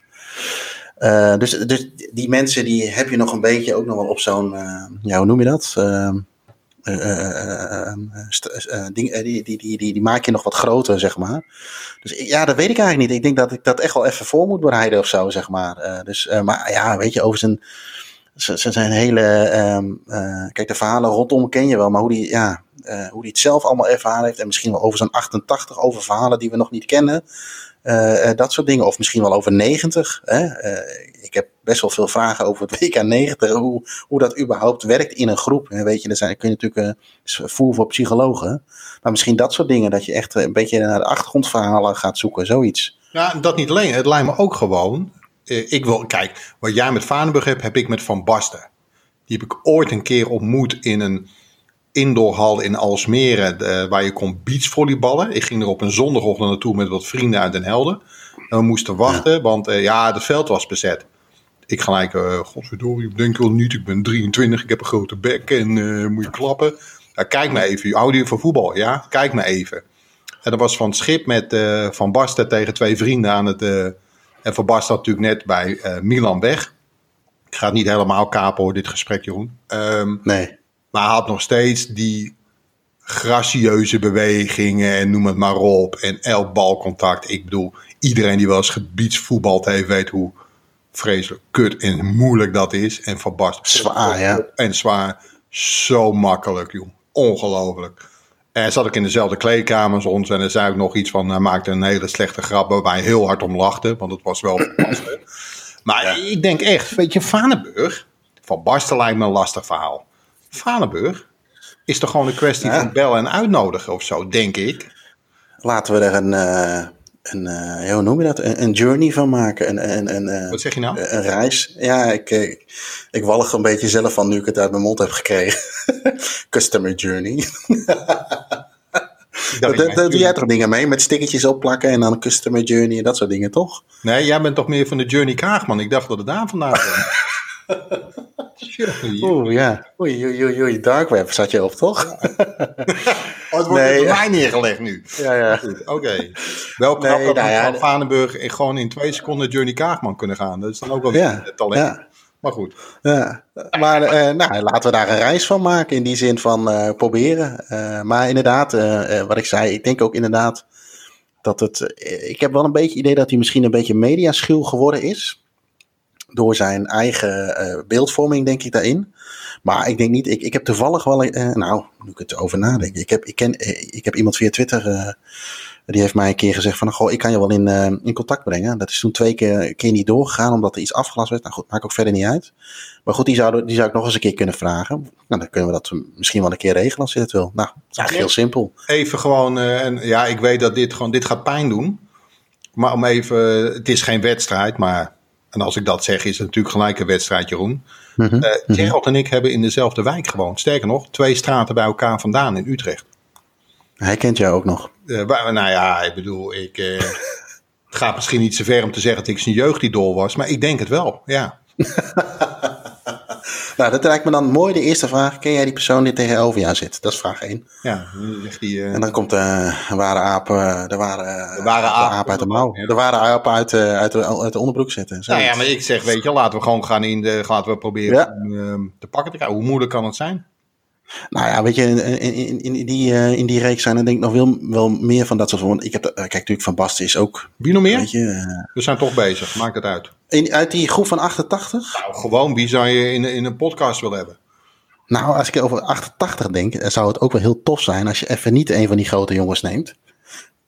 dus, dus die mensen die heb je nog een beetje ook nog wel op zo'n, ja, hoe noem je dat? Die, die, die, die, maak je nog wat groter, zeg maar. Dus ja, dat weet ik eigenlijk niet. Ik denk dat ik dat echt wel even voor moet bereiden of zo, zeg maar. dus, maar ja, weet je, over zijn ze, zijn hele. Um, kijk, de verhalen rondom ken je wel, maar hoe die, ja, hoe die het zelf allemaal ervaren heeft. En misschien wel over zo'n 88, over verhalen die we nog niet kennen. Uh, dat soort dingen. Of misschien wel over 90. Hè? ik heb best wel veel vragen over het WK 90. Hoe, hoe dat überhaupt werkt in een groep. Weet je, er zijn, kun je natuurlijk voer voor psychologen. Maar misschien dat soort dingen. Dat je echt een beetje naar de achtergrondverhalen gaat zoeken. Zoiets. Ja, dat niet alleen. Het lijkt me ook gewoon eh, ik wil, kijk, wat jij met Vaneburg hebt, heb ik met Van Basten. Die heb ik ooit een keer ontmoet in een indoorhal in Alsmere, de, waar je kon beachvolleyballen. Ik ging er op een zondagochtend naartoe met wat vrienden uit Den Helder. En we moesten wachten, want uh, ja, het veld was bezet. Ik gelijk, uh, godverdorie, ik denk wel niet, ik ben 23, ik heb een grote bek en moet je klappen. Ja, kijk me even, audio van voetbal, ja, kijk me even. En dat was van het schip met Van Basten tegen twee vrienden aan het en Van Basten natuurlijk net bij Milan weg. Ik ga het niet helemaal kapen hoor, dit gesprek, Jeroen. Um, nee. Maar hij had nog steeds die gracieuze bewegingen en noem het maar op. En elk balcontact. Ik bedoel, iedereen die wel eens gebiedsvoetbald heeft, weet hoe vreselijk kut en moeilijk dat is. En Van Basten. Zwaar, ja. En zwaar. Zo makkelijk, joh. Ongelooflijk. En zat ik in dezelfde kleedkamer als ons. En er zei ik nog iets van, hij maakte een hele slechte grap waar wij heel hard om lachten. Want het was wel. Maar ik denk echt, weet je, Vanenburg. Van Barsten lijkt me een lastig verhaal. Vanenburg is toch gewoon een kwestie van bellen en uitnodigen of zo, denk ik. Laten we er een, uh, een uh, hoe noem je dat? Een, een, journey van maken. Een, een, een, uh, Wat zeg je nou? Een, reis. Ja, ik, ik, wallig een beetje zelf van nu ik het uit mijn mond heb gekregen. Customer journey. Daar doe jij toch dingen mee? Met stickertjes opplakken en dan een customer journey en dat soort dingen, toch? Nee, jij bent toch meer van de Journey Kaagman. Ik dacht dat het daar vandaan kwam. Oeh, ja. Oei, oei, oei, oei, dark web zat je op, toch? Ja. oh, het wordt nee, bij mij neergelegd nu. Ja, ja. Oké. Okay. Wel knap nee, dat nou ja, van Vanenburg gewoon in twee seconden Journey Kaagman kunnen gaan. Dat is dan ook wel ja, talent. Ja. Maar goed. Ja, maar uh, nou, laten we daar een reis van maken. In die zin van uh, proberen. Uh, maar inderdaad, wat ik zei, ik denk ook inderdaad dat het. ik heb wel een beetje het idee dat hij misschien een beetje mediaschuw geworden is. Door zijn eigen beeldvorming, denk ik daarin. Maar ik denk niet, ik, ik heb toevallig wel, nou, nu ik het over nadenk. Ik heb, ik ken, ik heb iemand via Twitter die heeft mij een keer gezegd van, goh, ik kan je wel in, uh, in contact brengen. Dat is toen twee keer, keer niet doorgegaan, omdat er iets afgelast werd. Nou goed, maakt ook verder niet uit. Maar goed, die zou, die zou ik nog eens een keer kunnen vragen. Nou, dan kunnen we dat misschien wel een keer regelen als je het wil. Nou, dat is eigenlijk heel simpel. Even gewoon, uh, en ja, ik weet dat dit gewoon, dit gaat pijn doen. Maar om even, het is geen wedstrijd, maar, en als ik dat zeg, is het natuurlijk gelijk een wedstrijd, Jeroen. Mm -hmm. uh, Gerald en ik hebben in dezelfde wijk gewoond. Sterker nog, twee straten bij elkaar vandaan in Utrecht. Hij kent jou ook nog. Uh, nou ja, ik bedoel, ik, uh, het gaat misschien niet zo ver om te zeggen dat ik zijn jeugdidool was, maar ik denk het wel, ja. nou, dat lijkt me dan mooi de eerste vraag. Ken jij die persoon die tegenover jou zit? Dat is vraag 1. Ja, die, uh... En dan komt de ware aap, de ware, de ware aap, aap uit de mouw. De ware aap uit, uit, de, uit de onderbroek zitten. Nou ja, maar ik zeg, weet je, laten we gewoon gaan in de, laten we proberen ja. om, te pakken te krijgen. Hoe moeilijk kan het zijn? Nou ja, weet je, in, in, in, die, uh, in die reeks zijn er denk ik nog wel, wel meer van dat soort. Want ik heb, uh, kijk, natuurlijk Van Basten is ook. Wie nog meer? Weet je, uh, We zijn toch bezig, maakt het uit. In, uit die groep van 88? Nou, gewoon, wie zou je in, in een podcast willen hebben? Nou, als ik over 88 denk, zou het ook wel heel tof zijn als je even niet een van die grote jongens neemt.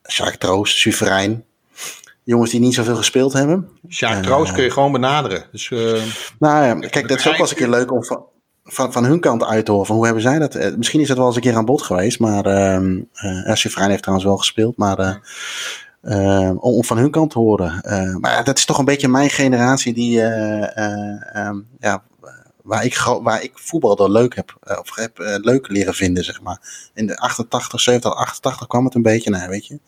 Jacques Troost, Suverein. Jongens die niet zoveel gespeeld hebben. Jacques Troost kun je gewoon benaderen. Dus, nou ja, kijk, dat is ook wel eens een keer leuk om van van, van hun kant uit te horen. Van hoe hebben zij dat? Eh, misschien is het wel eens een keer aan bod geweest. Maar uh, uh, heeft trouwens wel gespeeld. Maar uh, om van hun kant te horen. maar dat is toch een beetje mijn generatie die, um, ja, waar, ik, waar ik voetbal dan leuk heb, of heb leuk leren vinden, zeg maar. In de 88, 70, 88 kwam het een beetje naar, weet je.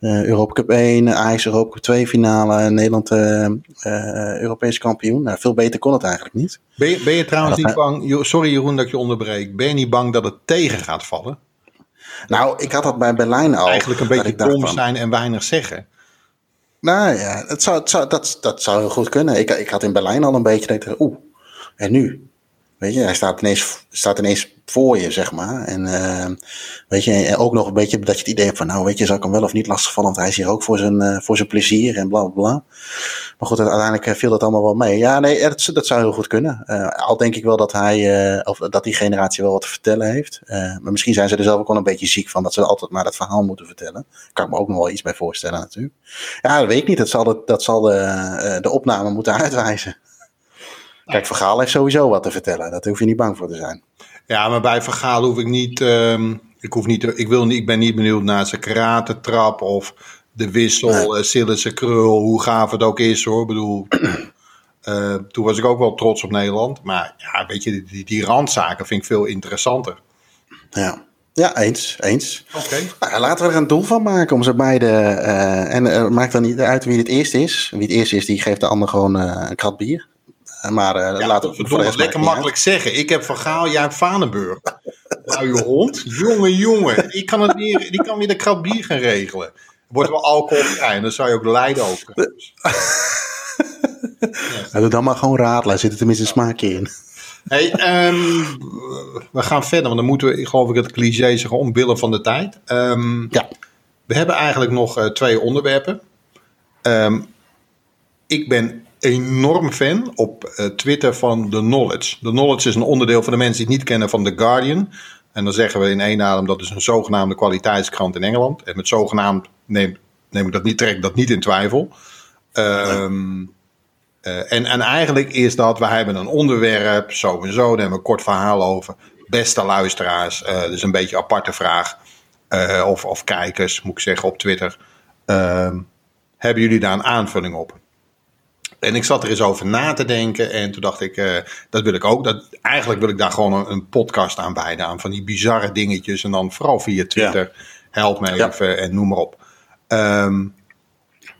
Uh, Europa Cup 1, Ajax Europa Cup 2 finale, Nederland uh, uh, Europees kampioen. Nou, veel beter kon het eigenlijk niet. Ben je, ben je trouwens niet bang, sorry Jeroen dat ik je onderbreek, ben je niet bang dat het tegen gaat vallen? Nou, ik had dat bij Berlijn al. Eigenlijk een beetje dom zijn en weinig zeggen. Nou ja, het zou, het zou, dat, dat zou heel goed kunnen. Ik, ik had in Berlijn al een beetje gedacht, oeh, en nu? Weet je, hij staat ineens, staat ineens voor je, zeg maar. En uh, weet je, en ook nog een beetje dat je het idee hebt van, nou weet je, zal ik hem wel of niet lastigvallen, want hij is hier ook voor zijn, uh, voor zijn plezier en bla bla bla. Maar goed, uiteindelijk viel dat allemaal wel mee. Ja, nee, dat, dat zou heel goed kunnen. Uh, al denk ik wel dat hij, of dat die generatie wel wat te vertellen heeft. maar misschien zijn ze er zelf ook wel een beetje ziek van, dat ze altijd maar dat verhaal moeten vertellen. Kan ik me ook nog wel iets bij voorstellen natuurlijk. Ja, dat weet ik niet. Dat zal de, dat zal de, de opname moeten uitwijzen. Kijk, Vergaal heeft sowieso wat te vertellen. Daar hoef je niet bang voor te zijn. Ja, maar bij Vergaal hoef ik niet. Um, ik, hoef niet ik, wil, ik ben niet benieuwd naar zijn karate-trap of de wissel, nee. uh, krul, hoe gaaf het ook is hoor. Ik bedoel, uh, toen was ik ook wel trots op Nederland. Maar ja, weet je, die, die randzaken vind ik veel interessanter. Ja. Ja, eens. eens. Oké. Nou, laten we er een doel van maken om ze beide. Uh, en uh, maakt dan niet uit wie het eerst is. Wie het eerst is, die geeft de ander gewoon uh, een krat bier. Maar uh, ja, laten we het lekker makkelijk zeggen. Ik heb Van Gaal, jij hebt Vanenburg. nou, je hond. Jongen, jongen. Ik kan het weer, die kan weer de krat bier gaan regelen. Wordt wel alcoholvrij en dan zou je ook lijden over. ja. Doe dan maar gewoon radelen. Zit er tenminste een smaakje in. Hey, um, we gaan verder, want dan moeten we, geloof ik, het cliché zeggen omwille van de tijd. Um, ja. We hebben eigenlijk nog uh, twee onderwerpen. Um, ik ben enorm fan op uh, Twitter van The Knowledge. The Knowledge is een onderdeel van de mensen die het niet kennen van The Guardian. En dan zeggen we in één adem dat is een zogenaamde kwaliteitskrant in Engeland. En met zogenaamd neem, neem ik dat niet, trek dat niet in twijfel. Um, uh, en, en eigenlijk is dat, we hebben een onderwerp, zo en zo, daar hebben we een kort verhaal over. Beste luisteraars, dus een beetje een aparte vraag. Of, of kijkers, moet ik zeggen, op Twitter. Uh, hebben jullie daar een aanvulling op? En ik zat er eens over na te denken. En toen dacht ik, uh, dat wil ik ook. Dat, eigenlijk wil ik daar gewoon een, een, podcast aan wijden. Aan van die bizarre dingetjes. En dan vooral via Twitter. Ja. Help me even en noem maar op. Um,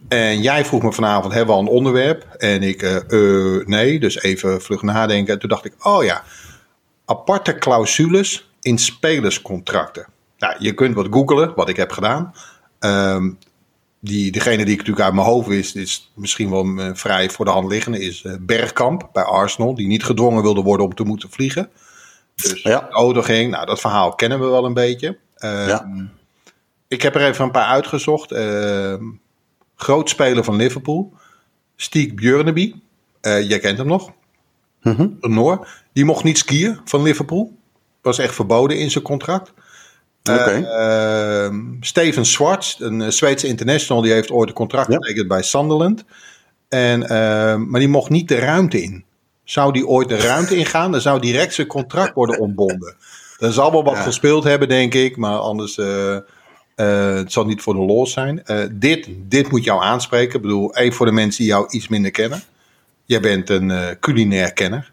en jij vroeg me vanavond, hebben we al een onderwerp? En ik, uh, uh, nee, dus even vlug nadenken. En toen dacht ik, oh ja, aparte clausules in spelerscontracten. Nou, je kunt wat googelen, wat ik heb gedaan. Um, die, degene die ik natuurlijk uit mijn hoofd wist, is misschien wel uh, vrij voor de hand liggende, is uh, Bergkamp bij Arsenal, die niet gedwongen wilde worden om te moeten vliegen. Dus ja. de auto ging, nou dat verhaal kennen we wel een beetje. Uh, ja. Ik heb er even een paar uitgezocht. Ehm, groot speler van Liverpool, Stiek Björneby, jij kent hem nog, mm -hmm. een Noor. Die mocht niet skiën van Liverpool, was echt verboden in zijn contract. Okay. Uh, Steven Swartz, een Zweedse international, die heeft ooit een contract getekend bij Sunderland. En, uh, maar die mocht niet de ruimte in. Zou die ooit de ruimte ingaan, dan zou direct zijn contract worden ontbonden. Er zal wel wat ja. gespeeld hebben, denk ik, maar anders uh, het zal niet voor de los zijn. dit, dit moet jou aanspreken. Ik bedoel, even voor de mensen die jou iets minder kennen. Jij bent een culinair kenner.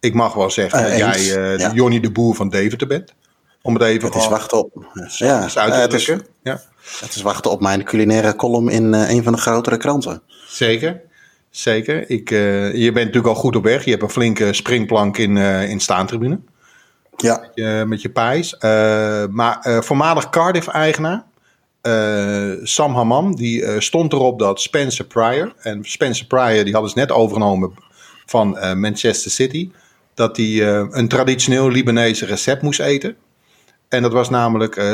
Ik mag wel zeggen dat jij ja. Johnny de Boer van Deventer bent. Om het even het is wachten op. Ja, het is, ja. het is wachten op mijn culinaire column in uh, een van de grotere kranten. Zeker. Zeker. Ik, uh, je bent natuurlijk al goed op weg. Je hebt een flinke springplank in, uh, in staantribune. Ja. Met je, met je pijs. maar voormalig Cardiff-eigenaar. Sam Hammam, die stond erop dat Spencer Pryor. En Spencer Pryor, die hadden ze net overgenomen van Manchester City. Dat hij een traditioneel Libanese recept moest eten. En dat was namelijk uh.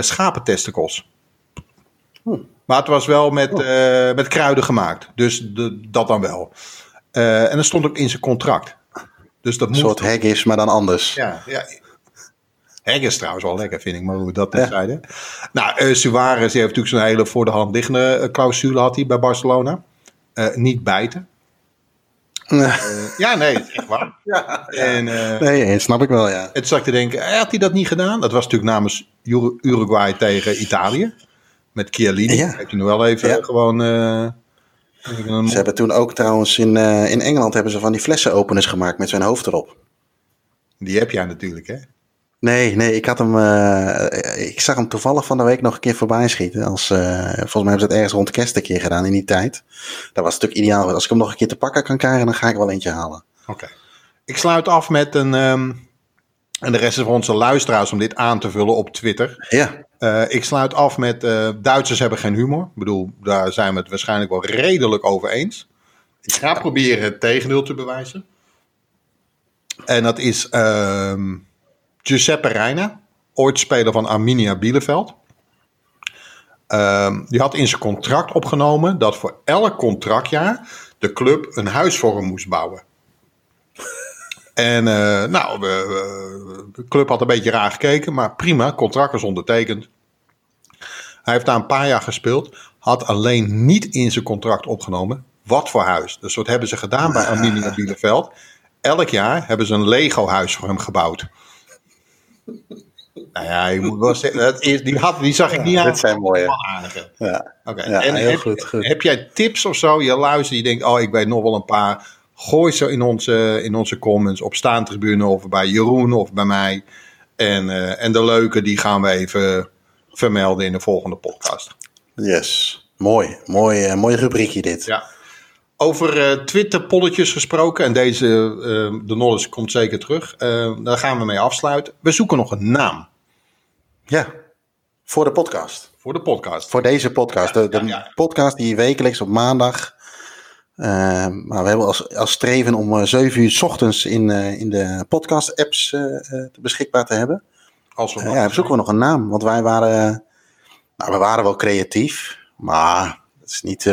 Hm. Maar het was wel met, uh, met kruiden gemaakt. Dus de, dat dan wel. Uh, en dat stond ook in zijn contract. Dus dat een soort haggis, maar dan anders. Ja, ja. Haggis trouwens wel lekker, vind ik. Maar hoe we dat net ja. zeiden. Nou, uh, Suarez heeft natuurlijk zo'n hele voor de hand liggende clausule had hij bij Barcelona. niet bijten. Uh, ja, nee, echt waar. ja, en, uh, nee, snap ik wel, ja. En toen zat ik te denken, had hij dat niet gedaan? Dat was natuurlijk namens Uruguay tegen Italië. Met Chiellini. Ja. Heeft hij nog wel even ja. gewoon... Uh, ze hebben toen ook trouwens in, in Engeland hebben ze van die flessenopeners gemaakt met zijn hoofd erop. Die heb jij natuurlijk, hè? Nee, nee, ik had hem. Uh, ik zag hem toevallig van de week nog een keer voorbij schieten. Als, uh, volgens mij hebben ze het ergens rond kerst een keer gedaan in die tijd. Dat was natuurlijk ideaal. Als ik hem nog een keer te pakken kan krijgen, dan ga ik wel eentje halen. Oké. Okay. Ik sluit af met een. Um, en de rest is voor onze luisteraars om dit aan te vullen op Twitter. Ja. Uh, ik sluit af met. Duitsers hebben geen humor. Ik bedoel, daar zijn we het waarschijnlijk wel redelijk over eens. Ik ga proberen het tegendeel te bewijzen. En dat is. Um, Giuseppe Reina, ooit speler van Arminia Bielefeld. Ehm, die had in zijn contract opgenomen dat voor elk contractjaar de club een huis voor hem moest bouwen. En uh, nou, de club had een beetje raar gekeken, maar prima, contract was ondertekend. Hij heeft daar een paar jaar gespeeld, had alleen niet in zijn contract opgenomen wat voor huis. Dus wat hebben ze gedaan bij Arminia Bielefeld? Elk jaar hebben ze een Lego-huis voor hem gebouwd. Nou ja, je moet wel zeggen, dat is, die, had, die zag ik niet aan. Dit zijn mooie. Ja. Oké. en heel heb, goed, goed. heb jij tips of zo? Je luistert, je denkt, oh, ik weet nog wel een paar. Gooi ze in onze, in onze comments op staantribune of bij Jeroen of bij mij. En, uh, en de leuke, die gaan we even vermelden in de volgende podcast. Yes, mooi. Mooi, uh, mooi rubriekje dit. Ja. Over uh, Twitter-polletjes gesproken, en deze, uh, de knowledge komt zeker terug. Uh, daar gaan we mee afsluiten. We zoeken nog een naam. Ja, voor de podcast. Voor de podcast. Voor deze podcast. de, de ja, podcast die wekelijks op maandag. maar we hebben als, als streven om 7 uur s ochtends in, in de podcast-apps beschikbaar te hebben. Als we ja, zoeken we nog een naam. Want wij waren, nou, we waren wel creatief, maar het is niet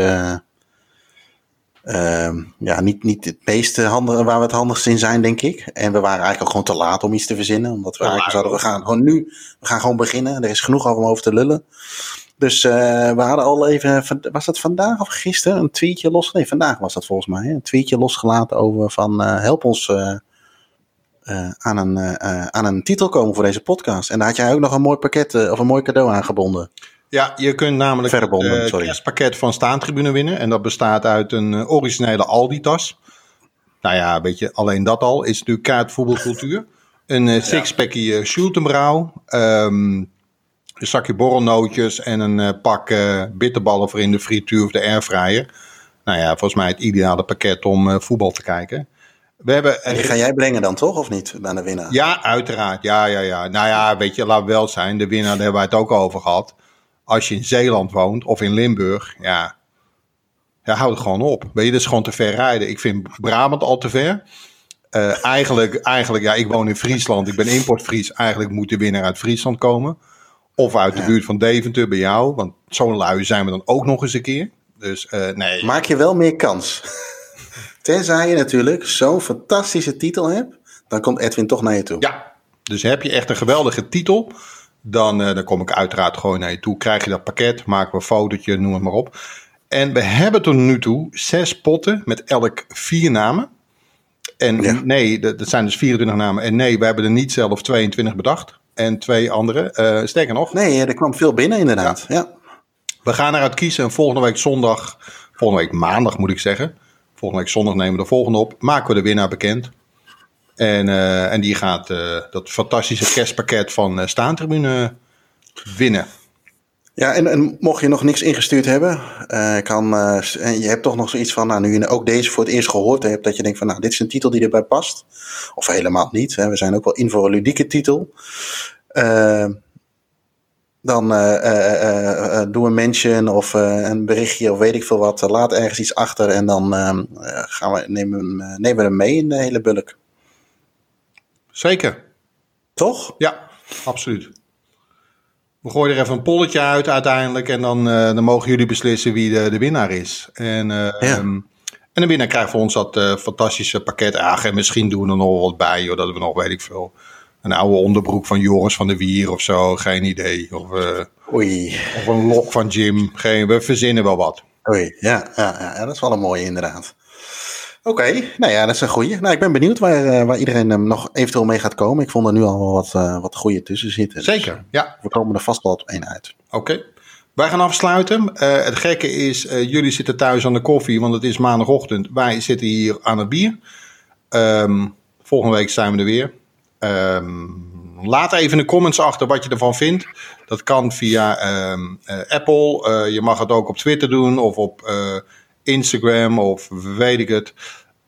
Uh, ja, niet, niet het meest handige, waar we het handigst in zijn, denk ik. En we waren eigenlijk ook gewoon te laat om iets te verzinnen. Omdat we eigenlijk zouden, we gaan gewoon nu, we gaan gewoon beginnen. Er is genoeg over om over te lullen. Dus uh, we hadden al even, was dat vandaag of gisteren, een tweetje los? Nee, vandaag was dat volgens mij. Hè? Een tweetje losgelaten over van uh, help ons uh, aan, een, aan een titel komen voor deze podcast. En daar had jij ook nog een mooi pakket of een mooi cadeau aangebonden. Ja, je kunt namelijk het uh, kerstpakket van Staantribune winnen. En dat bestaat uit een uh, originele Aldi-tas. Nou ja, weet je, alleen dat al is natuurlijk kaartvoetbalcultuur. Een uh, sixpackje uh, Schultenbrouw. Um, een zakje borrelnootjes en een pak bitterballen voor in de frituur of de airfryer. Nou ja, volgens mij het ideale pakket om voetbal te kijken. We hebben, en die ga jij brengen dan toch, of niet, aan de winnaar? Ja, uiteraard. Ja, ja, ja. Nou ja, weet je, laat wel zijn. De winnaar, daar hebben wij het ook over gehad als je in Zeeland woont of in Limburg, ja, ja houd het gewoon op. Weet je, dat is gewoon te ver rijden. Ik vind Brabant al te ver. Uh, eigenlijk, eigenlijk, ja, ik woon in Friesland. Ik ben importfries. Eigenlijk moet de winnaar uit Friesland komen. Of uit de buurt van Deventer bij jou. Want zo'n lui zijn we dan ook nog eens een keer. Dus uh, nee. Maak je wel meer kans. Tenzij je natuurlijk zo'n fantastische titel hebt. Dan komt Edwin toch naar je toe. Ja, dus heb je echt een geweldige titel dan, uh, dan kom ik uiteraard gewoon naar je toe. Krijg je dat pakket, maken we een fotootje, noem het maar op. En we hebben tot nu toe zes potten met elk vier namen. En nee, dat zijn dus 24 namen. En nee, we hebben er niet zelf 22 bedacht. En twee andere. Uh, sterker nog. Nee, er kwam veel binnen inderdaad. Ja. ja. We gaan eruit kiezen. En volgende week zondag, volgende week maandag moet ik zeggen. Volgende week zondag nemen we de volgende op. Maken we de winnaar bekend. En, uh, en die gaat uh, dat fantastische kerstpakket van uh, Staantribune winnen. Ja, en, en, mocht je nog niks ingestuurd hebben, kan, je hebt toch nog zoiets van, nou, nu je ook deze voor het eerst gehoord hebt, dat je denkt van, nou, dit is een titel die erbij past. Of helemaal niet, hè, we zijn ook wel in voor een ludieke titel. dan doe een mention of een berichtje of weet ik veel wat. laat ergens iets achter en dan gaan we, nemen, nemen we hem mee in de hele bulk. Zeker. Toch? Ja, absoluut. We gooien er even een polletje uit uiteindelijk. En dan, uh, dan mogen jullie beslissen wie de, de winnaar is. En, uh, ja. um, en de winnaar krijgt voor ons dat uh, fantastische pakket. Ach, en misschien doen we er nog wat bij. Joh, dat we nog, weet ik veel. Een oude onderbroek van Joris van der Wier of zo. Geen idee. Of, Oei. of een lok van Jim. Geen, we verzinnen wel wat. Oei, ja, ja, ja, dat is wel een mooie inderdaad. Oké, nou ja, dat is een goeie. Nou, ik ben benieuwd waar, uh, waar iedereen um, nog eventueel mee gaat komen. Ik vond er nu al wel wat, uh, wat goede tussen zitten. Zeker, dus ja. We komen er vast wel op één uit. Oké. Okay. Wij gaan afsluiten. Uh, het gekke is, jullie zitten thuis aan de koffie, want het is maandagochtend. Wij zitten hier aan het bier. Um, volgende week zijn we er weer. Um, laat even in de comments achter wat je ervan vindt. Dat kan via um, Apple. je mag het ook op Twitter doen of op Instagram of weet ik het.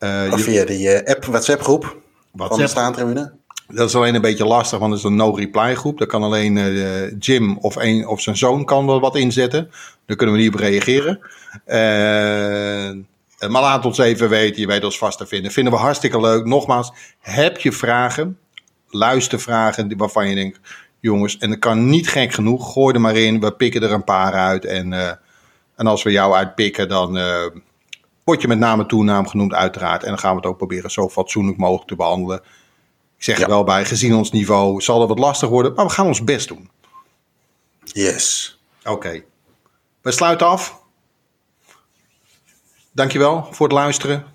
Uh, of via die uh, app, WhatsApp groep WhatsApp. van de staantribune. Dat is alleen een beetje lastig, want het is een no-reply groep. Daar kan alleen uh, Jim of, een, of zijn zoon kan wel wat inzetten. Daar kunnen we niet op reageren. maar laat ons even weten, je weet ons vast te vinden. Vinden we hartstikke leuk. Nogmaals, heb je vragen? luistervragen die- waarvan je denkt, jongens, en dat kan niet gek genoeg. Gooi er maar in, we pikken er een paar uit. En, eh, en als we jou uitpikken, dan eh, word je met naam en toenaam genoemd uiteraard. En dan gaan we het ook proberen zo fatsoenlijk mogelijk te behandelen. Ik zeg er wel bij, gezien ons niveau zal het wat lastig worden, maar we gaan ons best doen. Yes. Oké. We sluiten af. Dankjewel voor het luisteren.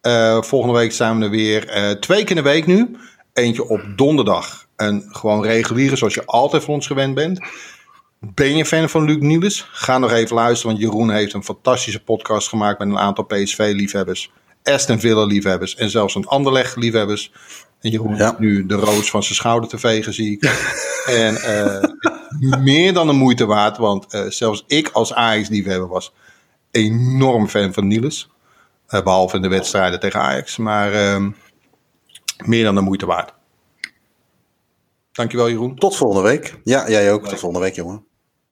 Eh, volgende week zijn we er weer eh, twee keer in de week nu. Eentje op donderdag. En gewoon reguliere, zoals je altijd van ons gewend bent. Ben je fan van Luc Niels? Ga nog even luisteren, want Jeroen heeft een fantastische podcast gemaakt met een aantal PSV-liefhebbers, Aston Villa-liefhebbers en zelfs een Anderlecht-liefhebbers. En Jeroen Ja. heeft nu de roos van zijn schouder te vegen, zie ik. en eh, meer dan de moeite waard, want eh, zelfs ik als Ajax-liefhebber was enorm fan van Niels. Eh, behalve in de wedstrijden tegen Ajax, maar ehm, meer dan de moeite waard. Dankjewel, Jeroen. Tot volgende week. Ja, jij ook. Tot volgende week, jongen.